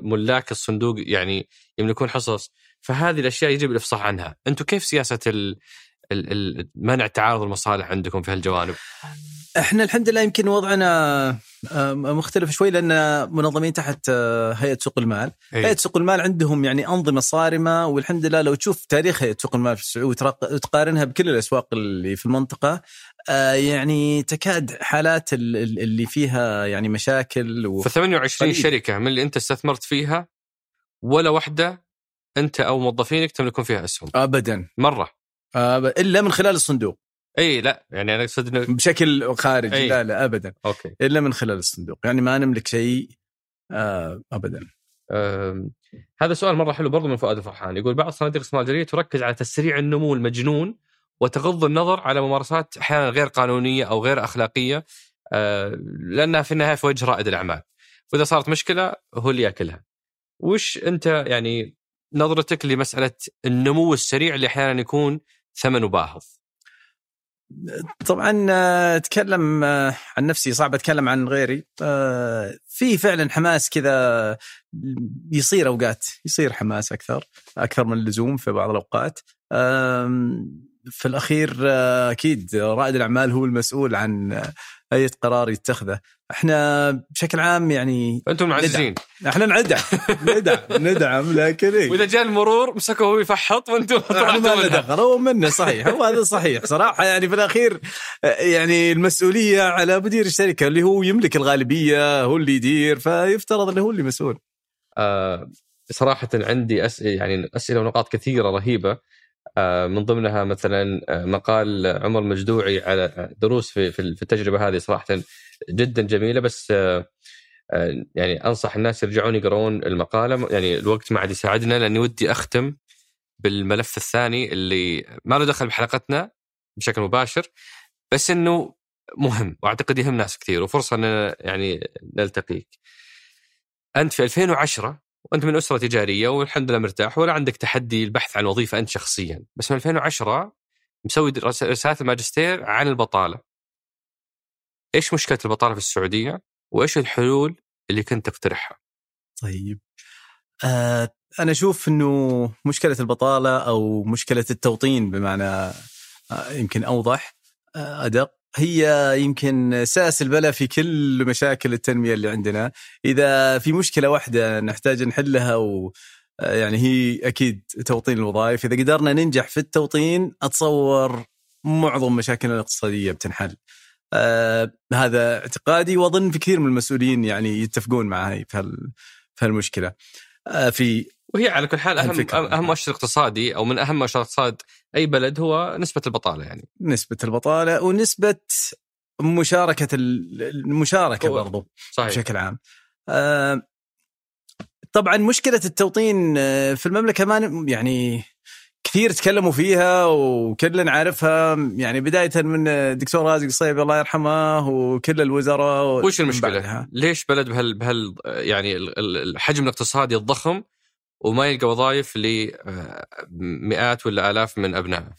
ملاك الصندوق يعني يملكون حصص. فهذه الأشياء يجب الإفصاح عنها. أنتم كيف سياسة منع تعارض المصالح عندكم في هالجوانب؟ إحنا الحمد لله يمكن وضعنا مختلف شوي لأن منظمين تحت آه، هيئة سوق المال، أي. هيئة سوق المال عندهم يعني أنظمة صارمة والحمد لله لو تشوف تاريخ هيئة سوق المال في السعودية وتقارنها بكل الأسواق اللي في المنطقة آه، يعني تكاد حالات اللي فيها يعني مشاكل و... ف 28 شركة من اللي انت استثمرت فيها ولا واحدة انت أو موظفينك تملكون فيها اسهم. ابدا. مرة. أب... إلا من خلال الصندوق. إي لا يعني أنا أقصد إنه بشكل خارجي. أي. لا لا ابدا. أوكي. إلا من خلال الصندوق. يعني ما نملك شيء آه ابدا. آه هذا سؤال مرة حلو برضو من فؤاد الفرحان. يقول بعض صناديق الاستثمار تركز على تسريع النمو المجنون وتغض النظر على ممارسات أحيانا غير قانونية أو غير أخلاقية آه لأنها في النهاية في وجه رائد الأعمال. واذا صارت مشكلة هو اللي يأكلها. وش أنت يعني نظرتك لمسألة النمو السريع اللي أحيانا يكون ثمنه باهظ؟ طبعا أتكلم آه، عن نفسي صعب أتكلم عن غيري. آه، في فعلا حماس كذا يصير أوقات يصير حماس أكثر أكثر من اللزوم في بعض الأوقات. في الأخير آه، أكيد رائد الأعمال هو المسؤول عن أي قرار يتخذه. إحنا بشكل عام يعني أنتم معززين. إحنا ندعم. ندعم. ندعم لكن إيه؟ وإذا جاء المرور مسكه هو يفحط وأنتم ما دخل هو منه صحيح. هو هذا صحيح. صراحة يعني في الأخير يعني المسؤولية على مدير الشركة اللي هو يملك الغالبية هو اللي يدير فيفترض إنه هو اللي مسؤول. آه صراحة عندي اسئله يعني أسئلة ونقاط كثيرة رهيبة. آه، من ضمنها مثلا آه، مقال عمر مجدوعي على دروس في في التجربة هذه صراحة جدا جميلة بس آه، يعني أنصح الناس يرجعون يقرون المقالة يعني الوقت ما عاد يساعدنا لأني ودي أختم بالملف الثاني اللي ما له دخل بحلقتنا بشكل مباشر بس إنه مهم وأعتقد يهم ناس كثير وفرصة إن يعني نلتقيك. أنت في 2010 وأنت من أسرة تجارية والحمد لله مرتاح ولا عندك تحدي البحث عن وظيفة أنت شخصيا. بس من 2010 مسوي رسالة الماجستير عن البطالة. إيش مشكلة البطالة في السعودية؟ وإيش الحلول اللي كنت تقترحها؟ طيب. آه أنا أشوف إنه مشكلة البطالة أو مشكلة التوطين بمعنى آه يمكن أوضح آه أدق. هي يمكن ساس البلاء في كل مشاكل التنمية اللي عندنا. إذا في مشكلة واحدة نحتاج نحلها و يعني هي أكيد توطين الوظائف. إذا قدرنا ننجح في التوطين أتصور معظم مشاكلنا الاقتصادية بتنحل. آه هذا اعتقادي وأظن في كثير من المسؤولين يعني يتفقون معي في في هالمشكلة. آه في وهي على كل حال أهم أهم مؤشر اقتصادي أو من أهم مؤشرات اقتصاد أي بلد هو نسبة البطالة يعني نسبة البطالة ونسبة مشاركة المشاركة برضو صحيح. بشكل عام آه طبعا مشكلة التوطين آه، في المملكة ما يعني كثير تكلموا فيها وكلنا عارفها يعني بداية من الدكتور رازق الصيبي الله يرحمه وكل الوزراء وش المشكلة؟ بعدها. ليش بلد بهال بهال يعني الحجم الاقتصادي الضخم وما يلقى وظائف لمئات ولا آلاف من أبنائه؟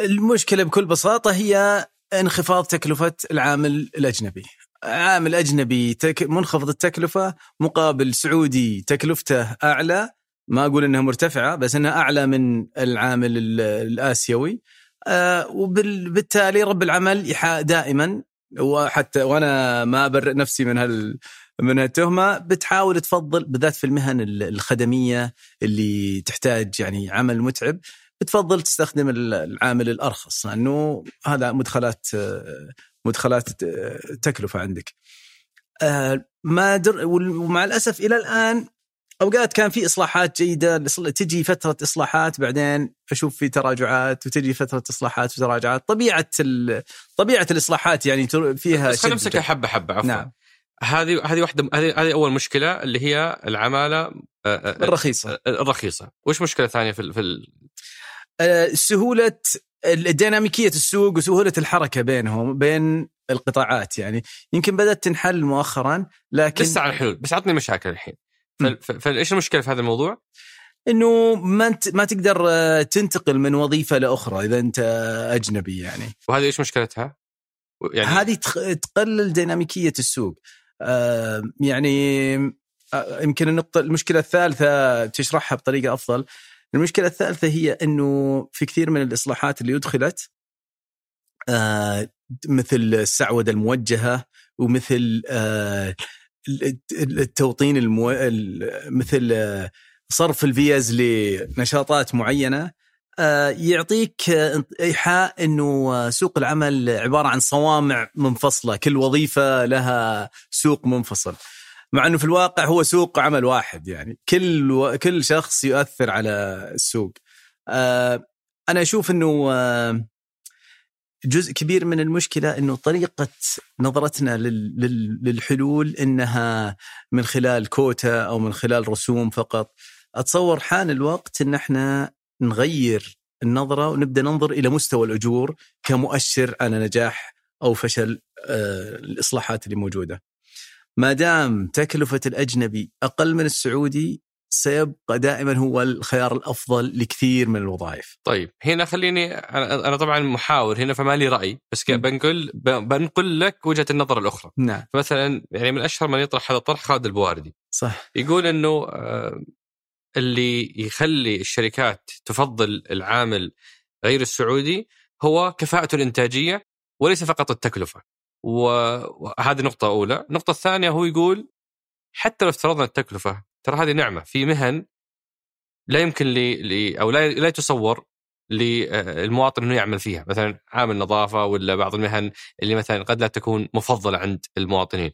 المشكلة بكل بساطة هي انخفاض تكلفة العامل الأجنبي. عامل أجنبي تك منخفض التكلفة مقابل سعودي تكلفته أعلى ما أقول إنها مرتفعة بس إنها أعلى من العامل الآسيوي آه وبالتالي رب العمل دائما وحتى وأنا ما أبرئ نفسي من هال من هالتهمه بتحاول تفضل بالذات في المهن الخدمية اللي تحتاج يعني عمل متعب بتفضل تستخدم العامل الأرخص لأنه هذا مدخلات مدخلات تكلفة عندك. آه، ما در ومع الأسف إلى الآن أوقات كان في إصلاحات جيدة تجي فترة إصلاحات بعدين أشوف في تراجعات وتجي فترة إصلاحات وتراجعات طبيعة طبيعة الإصلاحات يعني فيها بس خلينا نمسكها حبة حبة عفوا نعم. هذه هذه واحدة هذه هذه أول مشكلة اللي هي العمالة آه، آه، الرخيصة. الرخيصة. وش مشكلة ثانية في في سهولة الديناميكية السوق وسهولة الحركة بينهم بين القطاعات يعني. يمكن بدأت تنحل مؤخرا لكن لسه على الحلول بس عطني مشاكل الحين. فايش المشكلة في هذا الموضوع؟ إنه ما انت ما تقدر آه، تنتقل من وظيفة لأخرى إذا أنت أجنبي يعني. وهذه إيش مشكلتها؟ يعني هذه تقلل ديناميكية السوق. آه يعني آه يمكن النقطه المشكلة الثالثة تشرحها بطريقة أفضل. المشكلة الثالثة هي إنه في كثير من الإصلاحات اللي أدخلت آه مثل السعودة الموجهة ومثل آه التوطين المو... مثل آه، صرف الفيز لنشاطات معينة. آه، يعطيك إيحاء إنه آه، سوق العمل عبارة عن صوامع منفصلة، كل وظيفة لها سوق منفصل. مع إنه في الواقع هو سوق عمل واحد يعني كل و... كل شخص يؤثر على السوق. أنا أشوف إنه جزء كبير من المشكلة إنه طريقة نظرتنا للحلول إنها من خلال كوتا أو من خلال رسوم فقط أتصور حان الوقت إن إحنا نغير النظرة ونبدأ ننظر إلى مستوى الأجور كمؤشر على نجاح أو فشل آه، الإصلاحات اللي موجودة. ما دام تكلفة الأجنبي أقل من السعودي سيبقى دائما هو الخيار الأفضل لكثير من الوظائف. طيب هنا خليني أنا طبعا محاور هنا فما لي رأي بس بنقل بنقل لك وجهة النظر الأخرى. نعم. مثلا يعني من أشهر من يطرح هذا الطرح خالد البواردي. صح. يقول إنه آه، اللي يخلي الشركات تفضل العامل غير السعودي هو كفاءته الإنتاجية وليس فقط التكلفة. وهذه نقطة أولى، النقطة الثانية هو يقول حتى لو افترضنا التكلفة ترى هذه نعمة في مهن لا يمكن لي, أو لا لا يتصور للمواطن إنه يعمل فيها، مثلا عامل نظافة ولا بعض المهن اللي مثلا قد لا تكون مفضلة عند المواطنين.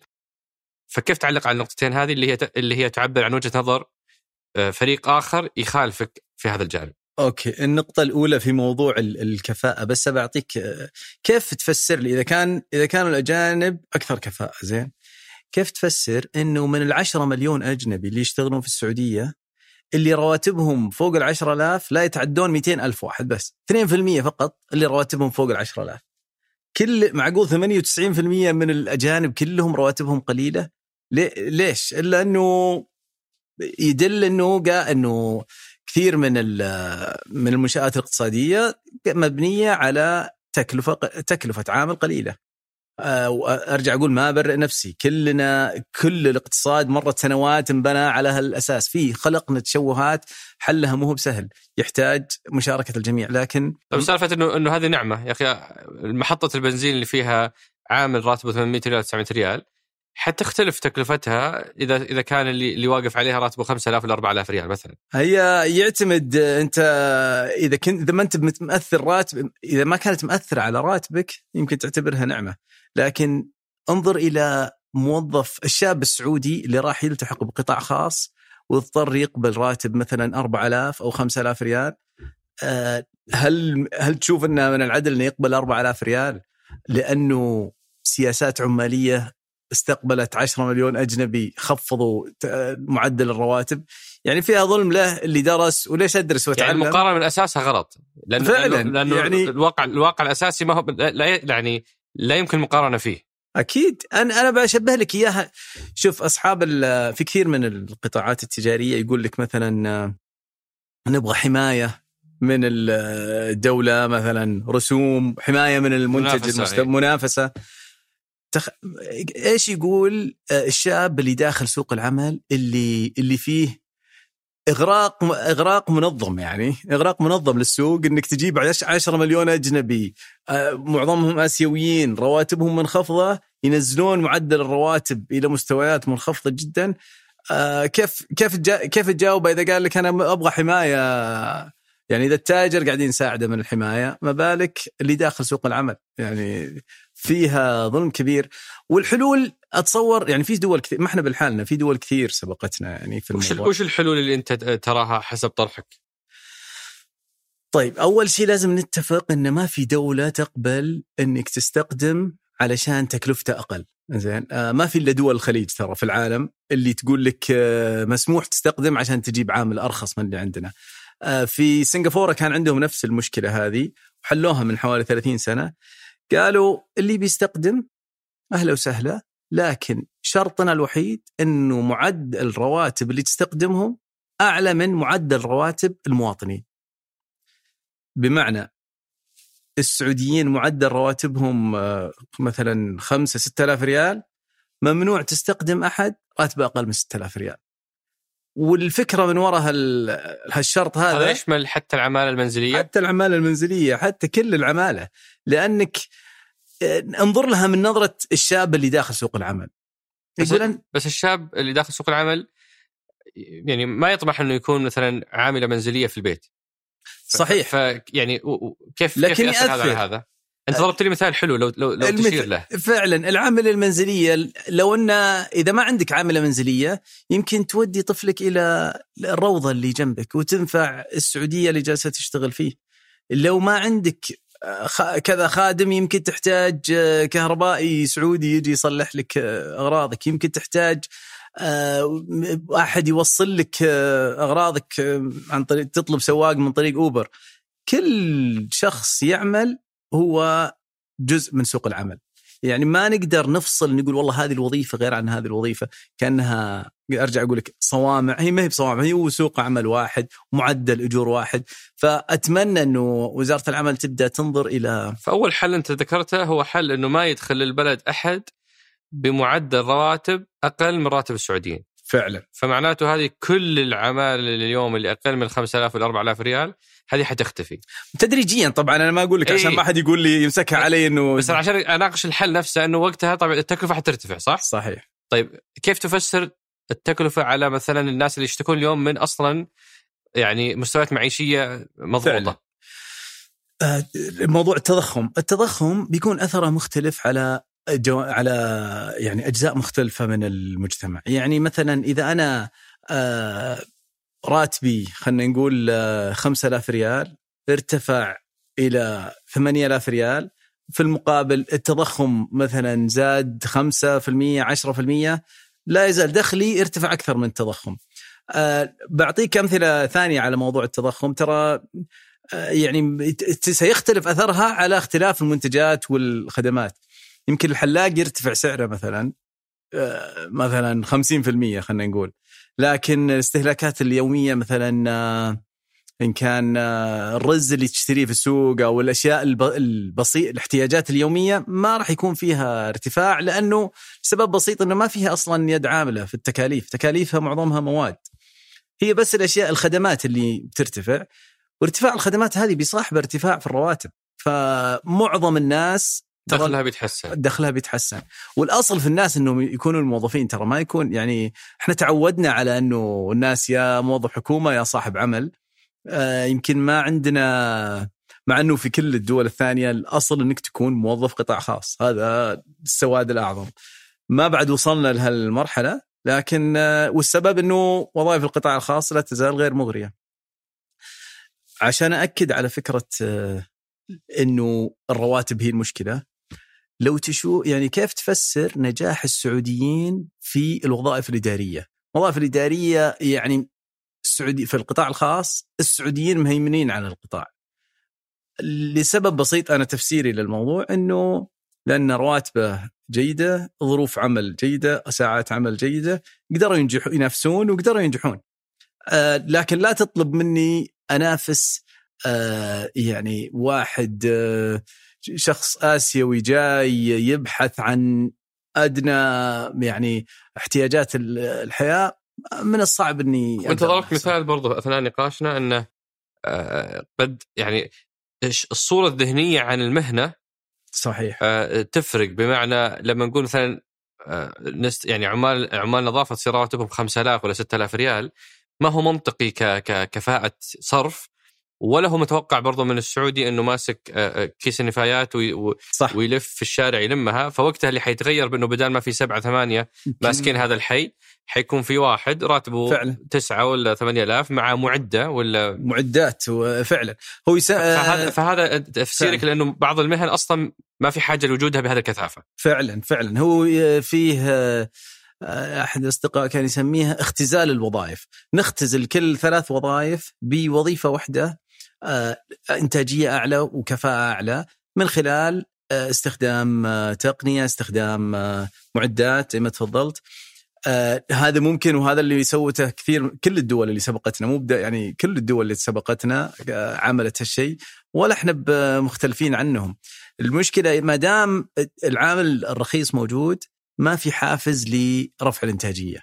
فكيف تعلق على النقطتين هذه اللي هي اللي هي تعبر عن وجهة نظر آه، فريق آخر يخالفك في هذا الجانب. أوكي، النقطة الأولى في موضوع الكفاءة بس بعطيك آه، كيف تفسر لي إذا كان إذا كانوا الأجانب أكثر كفاءة زين؟ كيف تفسر إنه من العشرة مليون أجنبي اللي يشتغلون في السعودية اللي رواتبهم فوق ال 10000 لا يتعدون 200 ألف واحد بس 2% فقط اللي رواتبهم فوق ال 10000 كل معقول 98% من الأجانب كلهم رواتبهم قليلة ليش؟ إلا أنه يدل أنه قا أنه كثير من من المنشآت الاقتصادية مبنية على تكلفة تكلفة عامل قليلة. آه، وارجع أقول ما أبرئ نفسي. كلنا كل الاقتصاد مرت سنوات انبنى على هالأساس. في خلقنا تشوهات حلها مو بسهل. يحتاج مشاركة الجميع. لكن طيب سالفة انه إنه هذه نعمة. يا أخي محطه البنزين اللي فيها عامل راتبه 800 ريال 900 ريال حتختلف تكلفتها إذا إذا كان اللي اللي واقف عليها راتبه 5000 ولا 4000 ريال مثلا. هي يعتمد أنت إذا كنت إذا ما أنت متأثر راتب إذا ما كانت مأثرة على راتبك يمكن تعتبرها نعمة. لكن انظر إلى موظف الشاب السعودي اللي راح يلتحق بقطاع خاص واضطر يقبل راتب مثلا 4000 أو 5000 ريال آه، هل هل تشوف إنه من العدل إنه يقبل 4000 ريال لأنه سياسات عمالية استقبلت 10 مليون أجنبي خفضوا معدل الرواتب. يعني فيها ظلم له اللي درس وليش أدرس وأتعلم؟ يعني المقارنة من أساسها غلط. لأنه فعلا لأنه يعني الواقع الواقع الأساسي ما هو لا يعني لا يمكن المقارنه فيه. أكيد. أنا أنا بشبه لك إياها. شوف أصحاب في كثير من القطاعات التجارية يقول لك مثلا نبغى حماية من الدولة مثلا رسوم حماية من المنتج منافسة, إيه. منافسة. تخ... إيش يقول الشاب اللي داخل سوق العمل اللي اللي فيه إغراق إغراق منظم يعني إغراق منظم للسوق إنك تجيب 10 مليون أجنبي آه، معظمهم آسيويين رواتبهم منخفضة ينزلون معدل الرواتب إلى مستويات منخفضة جدا. آه، كيف كيف كيف تجاوب إذا قال لك أنا أبغى حماية؟ يعني إذا التاجر قاعدين يساعده من الحماية ما بالك اللي داخل سوق العمل. يعني فيها ظلم كبير. والحلول أتصور يعني في دول كثير ما إحنا بالحالنا في دول كثير سبقتنا يعني في الموضوع. وش الحلول اللي أنت تراها حسب طرحك؟ طيب أول شيء لازم نتفق إن ما في دولة تقبل إنك تستقدم علشان تكلفته أقل. زين؟ آه ما في إلا دول الخليج ترى في العالم اللي تقول لك آه مسموح تستقدم عشان تجيب عامل أرخص من اللي عندنا. آه في سنغافورة كان عندهم نفس المشكلة هذه وحلوها من حوالي 30 سنة. قالوا اللي بيستقدم أهلا وسهلا لكن شرطنا الوحيد إنه معدل الرواتب اللي تستقدمهم أعلى من معدل رواتب المواطنين. بمعنى السعوديين معدل رواتبهم آه، مثلا 5 6000 ريال ممنوع تستقدم أحد راتبه أقل من 6000 ريال. والفكرة من وراء هالشرط هذا هذا يشمل حتى العمالة المنزلية حتى العمالة المنزلية حتى كل العمالة لأنك انظر لها من نظرة الشاب اللي داخل سوق العمل. بس, بس الشاب اللي داخل سوق العمل يعني ما يطمح إنه يكون مثلا عاملة منزلية في البيت. صحيح. ف يعني كيف لكن كيف ياثر على هذا؟ أنت ضربت لي مثال حلو لو لو, لو تشير له. فعلا العاملة المنزلية لو أن إذا ما عندك عاملة منزلية يمكن تودي طفلك إلى الروضة اللي جنبك وتنفع السعودية اللي جالسة تشتغل فيه. لو ما عندك كذا خادم يمكن تحتاج كهربائي سعودي يجي يصلح لك أغراضك. يمكن تحتاج أحد يوصل لك أغراضك عن طريق تطلب سواق من طريق أوبر. كل شخص يعمل هو جزء من سوق العمل. يعني ما نقدر نفصل نقول والله هذه الوظيفة غير عن هذه الوظيفة كأنها أرجع أقول لك صوامع هي ما هي بصوامع هي سوق عمل واحد معدل أجور واحد. فأتمنى أنه وزارة العمل تبدأ تنظر إلى فأول حل أنت ذكرته هو حل أنه ما يدخل البلد أحد بمعدل رواتب أقل من راتب السعوديين. فعلا. فمعناته هذه كل العمال اليوم اللي أقل من 5000 ولا 4000 ريال هذه حتختفي. تدريجيا طبعا أنا ما أقول لك عشان إيه. ما حد يقول لي يمسكها علي إنه بس عشان أناقش الحل نفسه إنه وقتها طبعا التكلفة حترتفع صح؟ صحيح. طيب كيف تفسر التكلفة على مثلا الناس اللي يشتكون اليوم من أصلا يعني مستويات معيشية مضغوطة؟ آه موضوع التضخم. التضخم بيكون أثره مختلف على جو... على يعني أجزاء مختلفة من المجتمع. يعني مثلا إذا أنا آه راتبي خلينا نقول 5000 آه، ريال ارتفع إلى 8000 ريال في المقابل التضخم مثلا زاد 5% 10% لا يزال دخلي ارتفع أكثر من التضخم. أه بعطيك أمثلة ثانية على موضوع التضخم ترى أه يعني سيختلف أثرها على اختلاف المنتجات والخدمات. يمكن الحلاق يرتفع سعره مثلا أه مثلا 50% خلينا نقول. لكن الاستهلاكات اليومية مثلا آه، إن كان آه، الرز اللي تشتريه في السوق أو الأشياء البسيط الاحتياجات اليومية ما راح يكون فيها ارتفاع لأنه سبب بسيط إنه ما فيها أصلا يد عاملة في التكاليف، تكاليفها معظمها مواد. هي بس الأشياء الخدمات اللي بترتفع وارتفاع الخدمات هذه بيصاحب ارتفاع في الرواتب. فمعظم الناس دخلها بيتحسن. دخلها بيتحسن. والأصل في الناس إنهم يكونوا الموظفين ترى ما يكون يعني إحنا تعودنا على إنه الناس يا موظف حكومة يا صاحب عمل. آه يمكن ما عندنا مع إنه في كل الدول الثانية الأصل إنك تكون موظف قطاع خاص. هذا السواد الأعظم. ما بعد وصلنا لهالمرحلة لكن آه والسبب إنه وظائف القطاع الخاص لا تزال غير مغرية. عشان اكد على فكرة آه إنه الرواتب هي المشكلة. لو تشو يعني كيف تفسر نجاح السعوديين في الوظائف الإدارية؟ الوظائف الإدارية يعني السعودي في القطاع الخاص السعوديين مهيمنين على القطاع. لسبب بسيط أنا تفسيري للموضوع إنه لأن رواتبه جيدة، ظروف عمل جيدة، ساعات عمل جيدة، قدروا ينجحوا ينافسون وقدروا ينجحون. آه لكن لا تطلب مني أنافس آه يعني واحد آه شخص آسيوي جاي يبحث عن أدنى يعني احتياجات الحياة من الصعب إني وأنت ضربت. مثال برضو أثناء نقاشنا إنه آه، قد يعني الصورة الذهنية عن المهنة صحيح آه، تفرق بمعنى لما نقول مثلا آه، نست يعني عمال عمال نظافة تصير رواتبهم 5000 ولا 6000 ريال ما هو منطقي ككفاءه صرف ولا هو متوقع برضو من السعودي إنه ماسك آه، آه، كيس النفايات وي- صح. ويلف في الشارع يلمها. فوقتها اللي حيتغير بإنه بدل ما في سبعة ثمانية ماسكين هذا الحي حيكون في واحد راتبه فعلا. تسعة ولا ثمانية آلاف مع معدة ولا معدات فعلا هو يس... فهذا فهذا تفسيرك لأنه بعض المهن أصلا ما في حاجة لوجودها بهذه الكثافة. فعلا فعلا. هو فيه آه، أحد الأصدقاء كان يسميها اختزال الوظائف. نختزل كل ثلاث وظائف بوظيفة واحدة آه، إنتاجية أعلى وكفاءة أعلى من خلال آه، استخدام آه، تقنية استخدام آه، معدات زي ما تفضلت. آه هذا ممكن وهذا اللي سوته كثير كل الدول اللي سبقتنا مو يعني كل الدول اللي سبقتنا آه عملت هالشيء ولا إحنا مختلفين عنهم. المشكلة ما دام العامل الرخيص موجود ما في حافز لرفع الإنتاجية.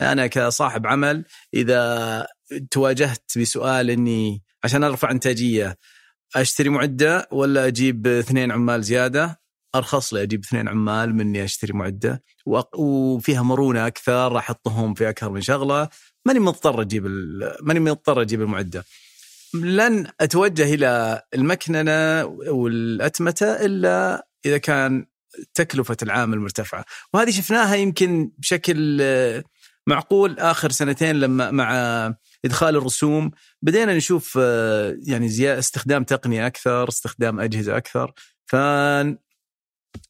أنا كصاحب عمل إذا تواجهت بسؤال إني عشان أرفع إنتاجية. أشتري معدة ولا أجيب اثنين عمال زيادة؟ أرخص لي أجيب اثنين عمال من اني أشتري معدة. وفيها مرونة أكثر أحطهم في أكثر من شغلة. ماني مضطر أجيب ماني مضطر أجيب المعدة. لن أتوجه إلى المكننة والأتمتة إلا إذا كان تكلفة العامل مرتفعة. وهذه شفناها يمكن بشكل معقول آخر سنتين لما مع إدخال الرسوم بدينا نشوف آه، يعني زيادة استخدام تقنيه أكثر استخدام أجهزة أكثر ف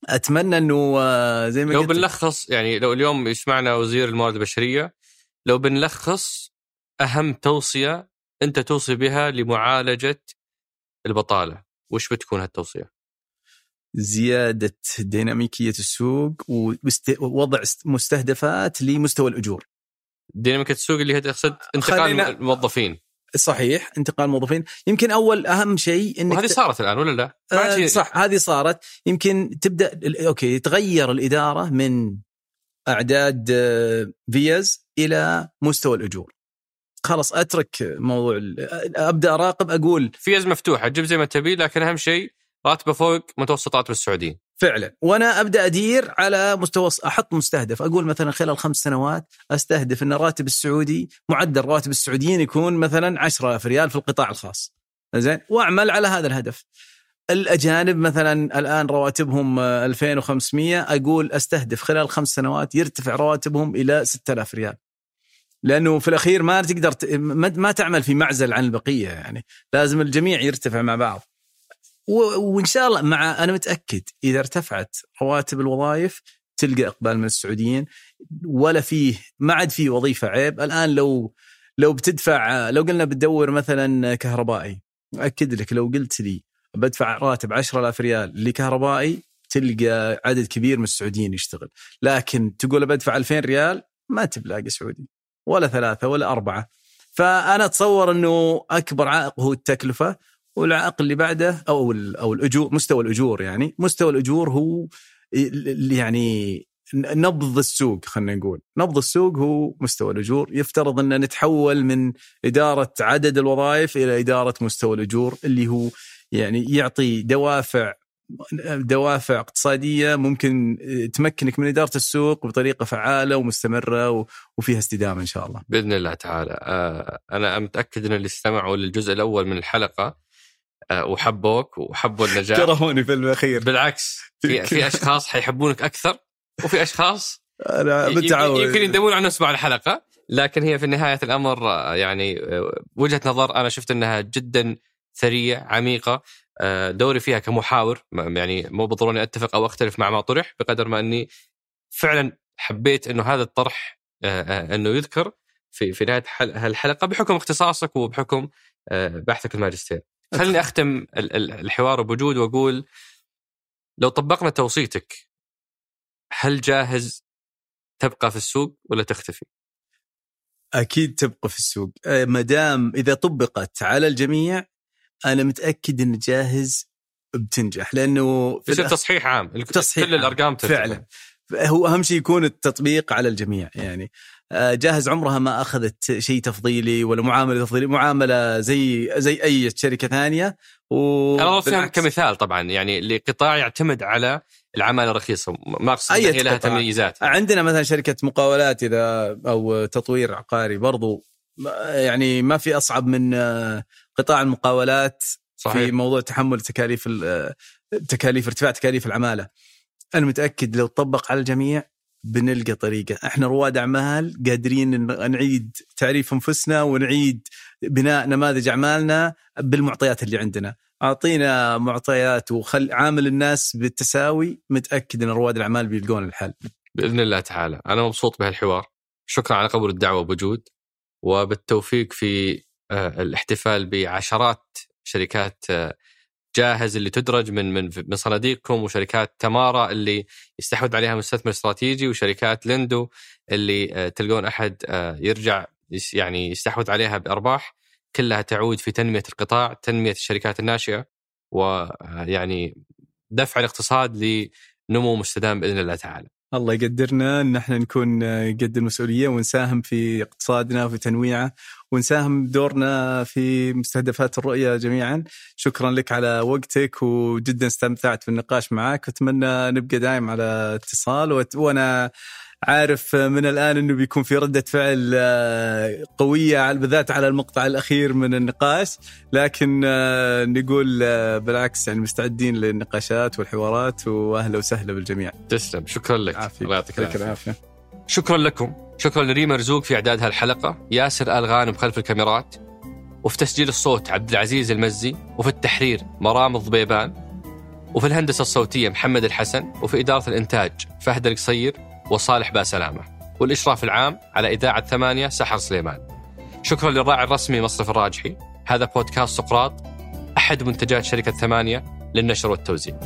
أتمنى إنه آه، زي ما لو قلت بنلخص يعني لو اليوم يسمعنا وزير الموارد البشرية لو بنلخص أهم توصية أنت توصي بها لمعالجة البطالة وش بتكون هالتوصية؟ زيادة ديناميكية السوق ووضع مستهدفات لمستوى الأجور. ديناميكية السوق اللي هي تقصد انتقال خلينا- الموظفين. صحيح انتقال الموظفين. يمكن أول أهم شيء إنك وهذه ت- صارت الآن ولا لا؟ آه صح هذه صارت. يمكن تبدأ أوكي تغير الإدارة من أعداد آه، فيز إلى مستوى الأجور. خلاص أترك موضوع أبدأ أراقب أقول فيز مفتوحة جيب زي ما تبي لكن أهم شيء راتبه فوق متوسط راتب فعلا. وأنا أبدأ أدير على مستوى أحط مستهدف. أقول مثلا خلال خمس سنوات أستهدف إن الراتب السعودي معدل راتب السعوديين يكون مثلا 10000 ريال في القطاع الخاص. زين؟ وأعمل على هذا الهدف. الأجانب مثلا الآن رواتبهم آه، 2500 أقول أستهدف خلال خمس سنوات يرتفع رواتبهم إلى 6000 ريال. لأنه في الأخير ما تقدر ما تعمل في معزل عن البقية يعني. لازم الجميع يرتفع مع بعض. وإن شاء الله مع أنا متأكد إذا ارتفعت رواتب الوظائف تلقى إقبال من السعوديين ولا فيه ما عاد فيه وظيفة عيب. الآن لو لو بتدفع لو قلنا بتدور مثلا كهربائي أكد لك لو قلت لي بدفع راتب 10000 ريال لكهربائي تلقى عدد كبير من السعوديين يشتغل. لكن تقول بدفع 2000 ريال ما تبلاقي سعودي ولا ثلاثة ولا أربعة. فأنا أتصور إنه أكبر عائق هو التكلفة. والعائق اللي بعده أو أو الاجور مستوى الأجور يعني مستوى الأجور هو يعني نبض السوق خلينا نقول. نبض السوق هو مستوى الأجور. يفترض أن نتحول من إدارة عدد الوظائف إلى إدارة مستوى الأجور اللي هو يعني يعطي دوافع دوافع اقتصادية ممكن تمكنك من إدارة السوق بطريقة فعالة ومستمرة وفيها استدامة إن شاء الله. بإذن الله تعالى. آه، أنا متأكد أن اللي استمعوا للجزء الأول من الحلقة وحبوك وحبوا النجاح. كرهوني في الأخير. بالعكس في في أشخاص حيحبونك أكثر وفي أشخاص أنا متعود. يمكن يندمون على نفس بعد الحلقة لكن هي في نهايه الأمر آه، يعني آه، وجهة نظر أنا شفت إنها جدا ثريه عميقة آه، دوري فيها كمحاور يعني مو بالضروره أتفق أو أختلف مع ما طرح بقدر ما إني فعلا حبيت إنه هذا الطرح آه، آه، إنه يذكر في في نهاية حل- هالحلقة بحكم اختصاصك وبحكم آه، بحثك الماجستير. خليني أختم ال- ال- الحوار بوجود وأقول لو طبقنا توصيتك هل جاهز تبقى في السوق ولا تختفي؟ أكيد تبقى في السوق ما دام إذا طبقت على الجميع أنا متأكد ان جاهز بتنجح لأنه في الأخ- تصحيح عام تصحيح كل الأرقام ترتفع. فعلا هو أهم شيء يكون التطبيق على الجميع يعني جاهز عمرها ما أخذت شيء تفضيلي ولا معاملة تفضيلي معاملة زي زي أي شركة ثانية. و أنا فيها كمثال طبعا يعني لقطاع يعتمد على العمالة الرخيصة. ما أقصد هي لها. تميزات عندنا مثلا شركة مقاولات إذا أو تطوير عقاري برضو يعني ما في أصعب من آه، قطاع المقاولات في صحيح. موضوع تحمل تكاليف ال- آه، تكاليف ارتفاع تكاليف العمالة. أنا متأكد لو طبق على الجميع بنلقى طريقة. إحنا رواد أعمال قادرين نعيد تعريف أنفسنا ونعيد بناء نماذج أعمالنا بالمعطيات اللي عندنا. أعطينا معطيات وخل عامل الناس بالتساوي متأكد إن رواد الأعمال بيلقون الحل. بإذن الله تعالى. أنا مبسوط بهالحوار. شكرا على قبول الدعوة بوجود وبالتوفيق في آه، الاحتفال بعشرات شركات آه، جاهز اللي تدرج من من من صناديقكم وشركات تمارا اللي يستحوذ عليها مستثمر استراتيجي وشركات لندو اللي آه، تلقون أحد آه، يرجع يعني يستحوذ عليها بأرباح كلها تعود في تنمية القطاع، تنمية الشركات الناشئة ويعني دفع الاقتصاد لنمو مستدام بإذن الله تعالى. الله يقدرنا إن إحنا نكون آه، قد المسؤولية ونساهم في اقتصادنا وفي تنويعه ونساهم بدورنا في مستهدفات الرؤية جميعا. شكرا لك على وقتك وجدا استمتعت بالنقاش معك. واتمنى نبقى دائم على اتصال وأنا عارف من الآن إنه بيكون في ردة فعل آه، قوية على بالذات على المقطع الأخير من النقاش. لكن آه، نقول آه، بالعكس يعني مستعدين للنقاشات والحوارات وأهلا وسهلا بالجميع. تسلم. شكرا لك. الله يعطيك العافية. شكرا لكم. شكرا لريما رزوق في إعداد هالحلقة ياسر ال غانم خلف الكاميرات وفي تسجيل الصوت عبد العزيز المزي وفي التحرير مرام الضبيبان وفي الهندسة الصوتية محمد الحسن وفي إدارة الإنتاج فهد القصير. وصالح باسلامه والإشراف العام على إذاعة ثمانية سحر سليمان. شكرا للراعي الرسمي مصرف الراجحي. هذا بودكاست سقراط أحد منتجات شركة ثمانية للنشر والتوزيع.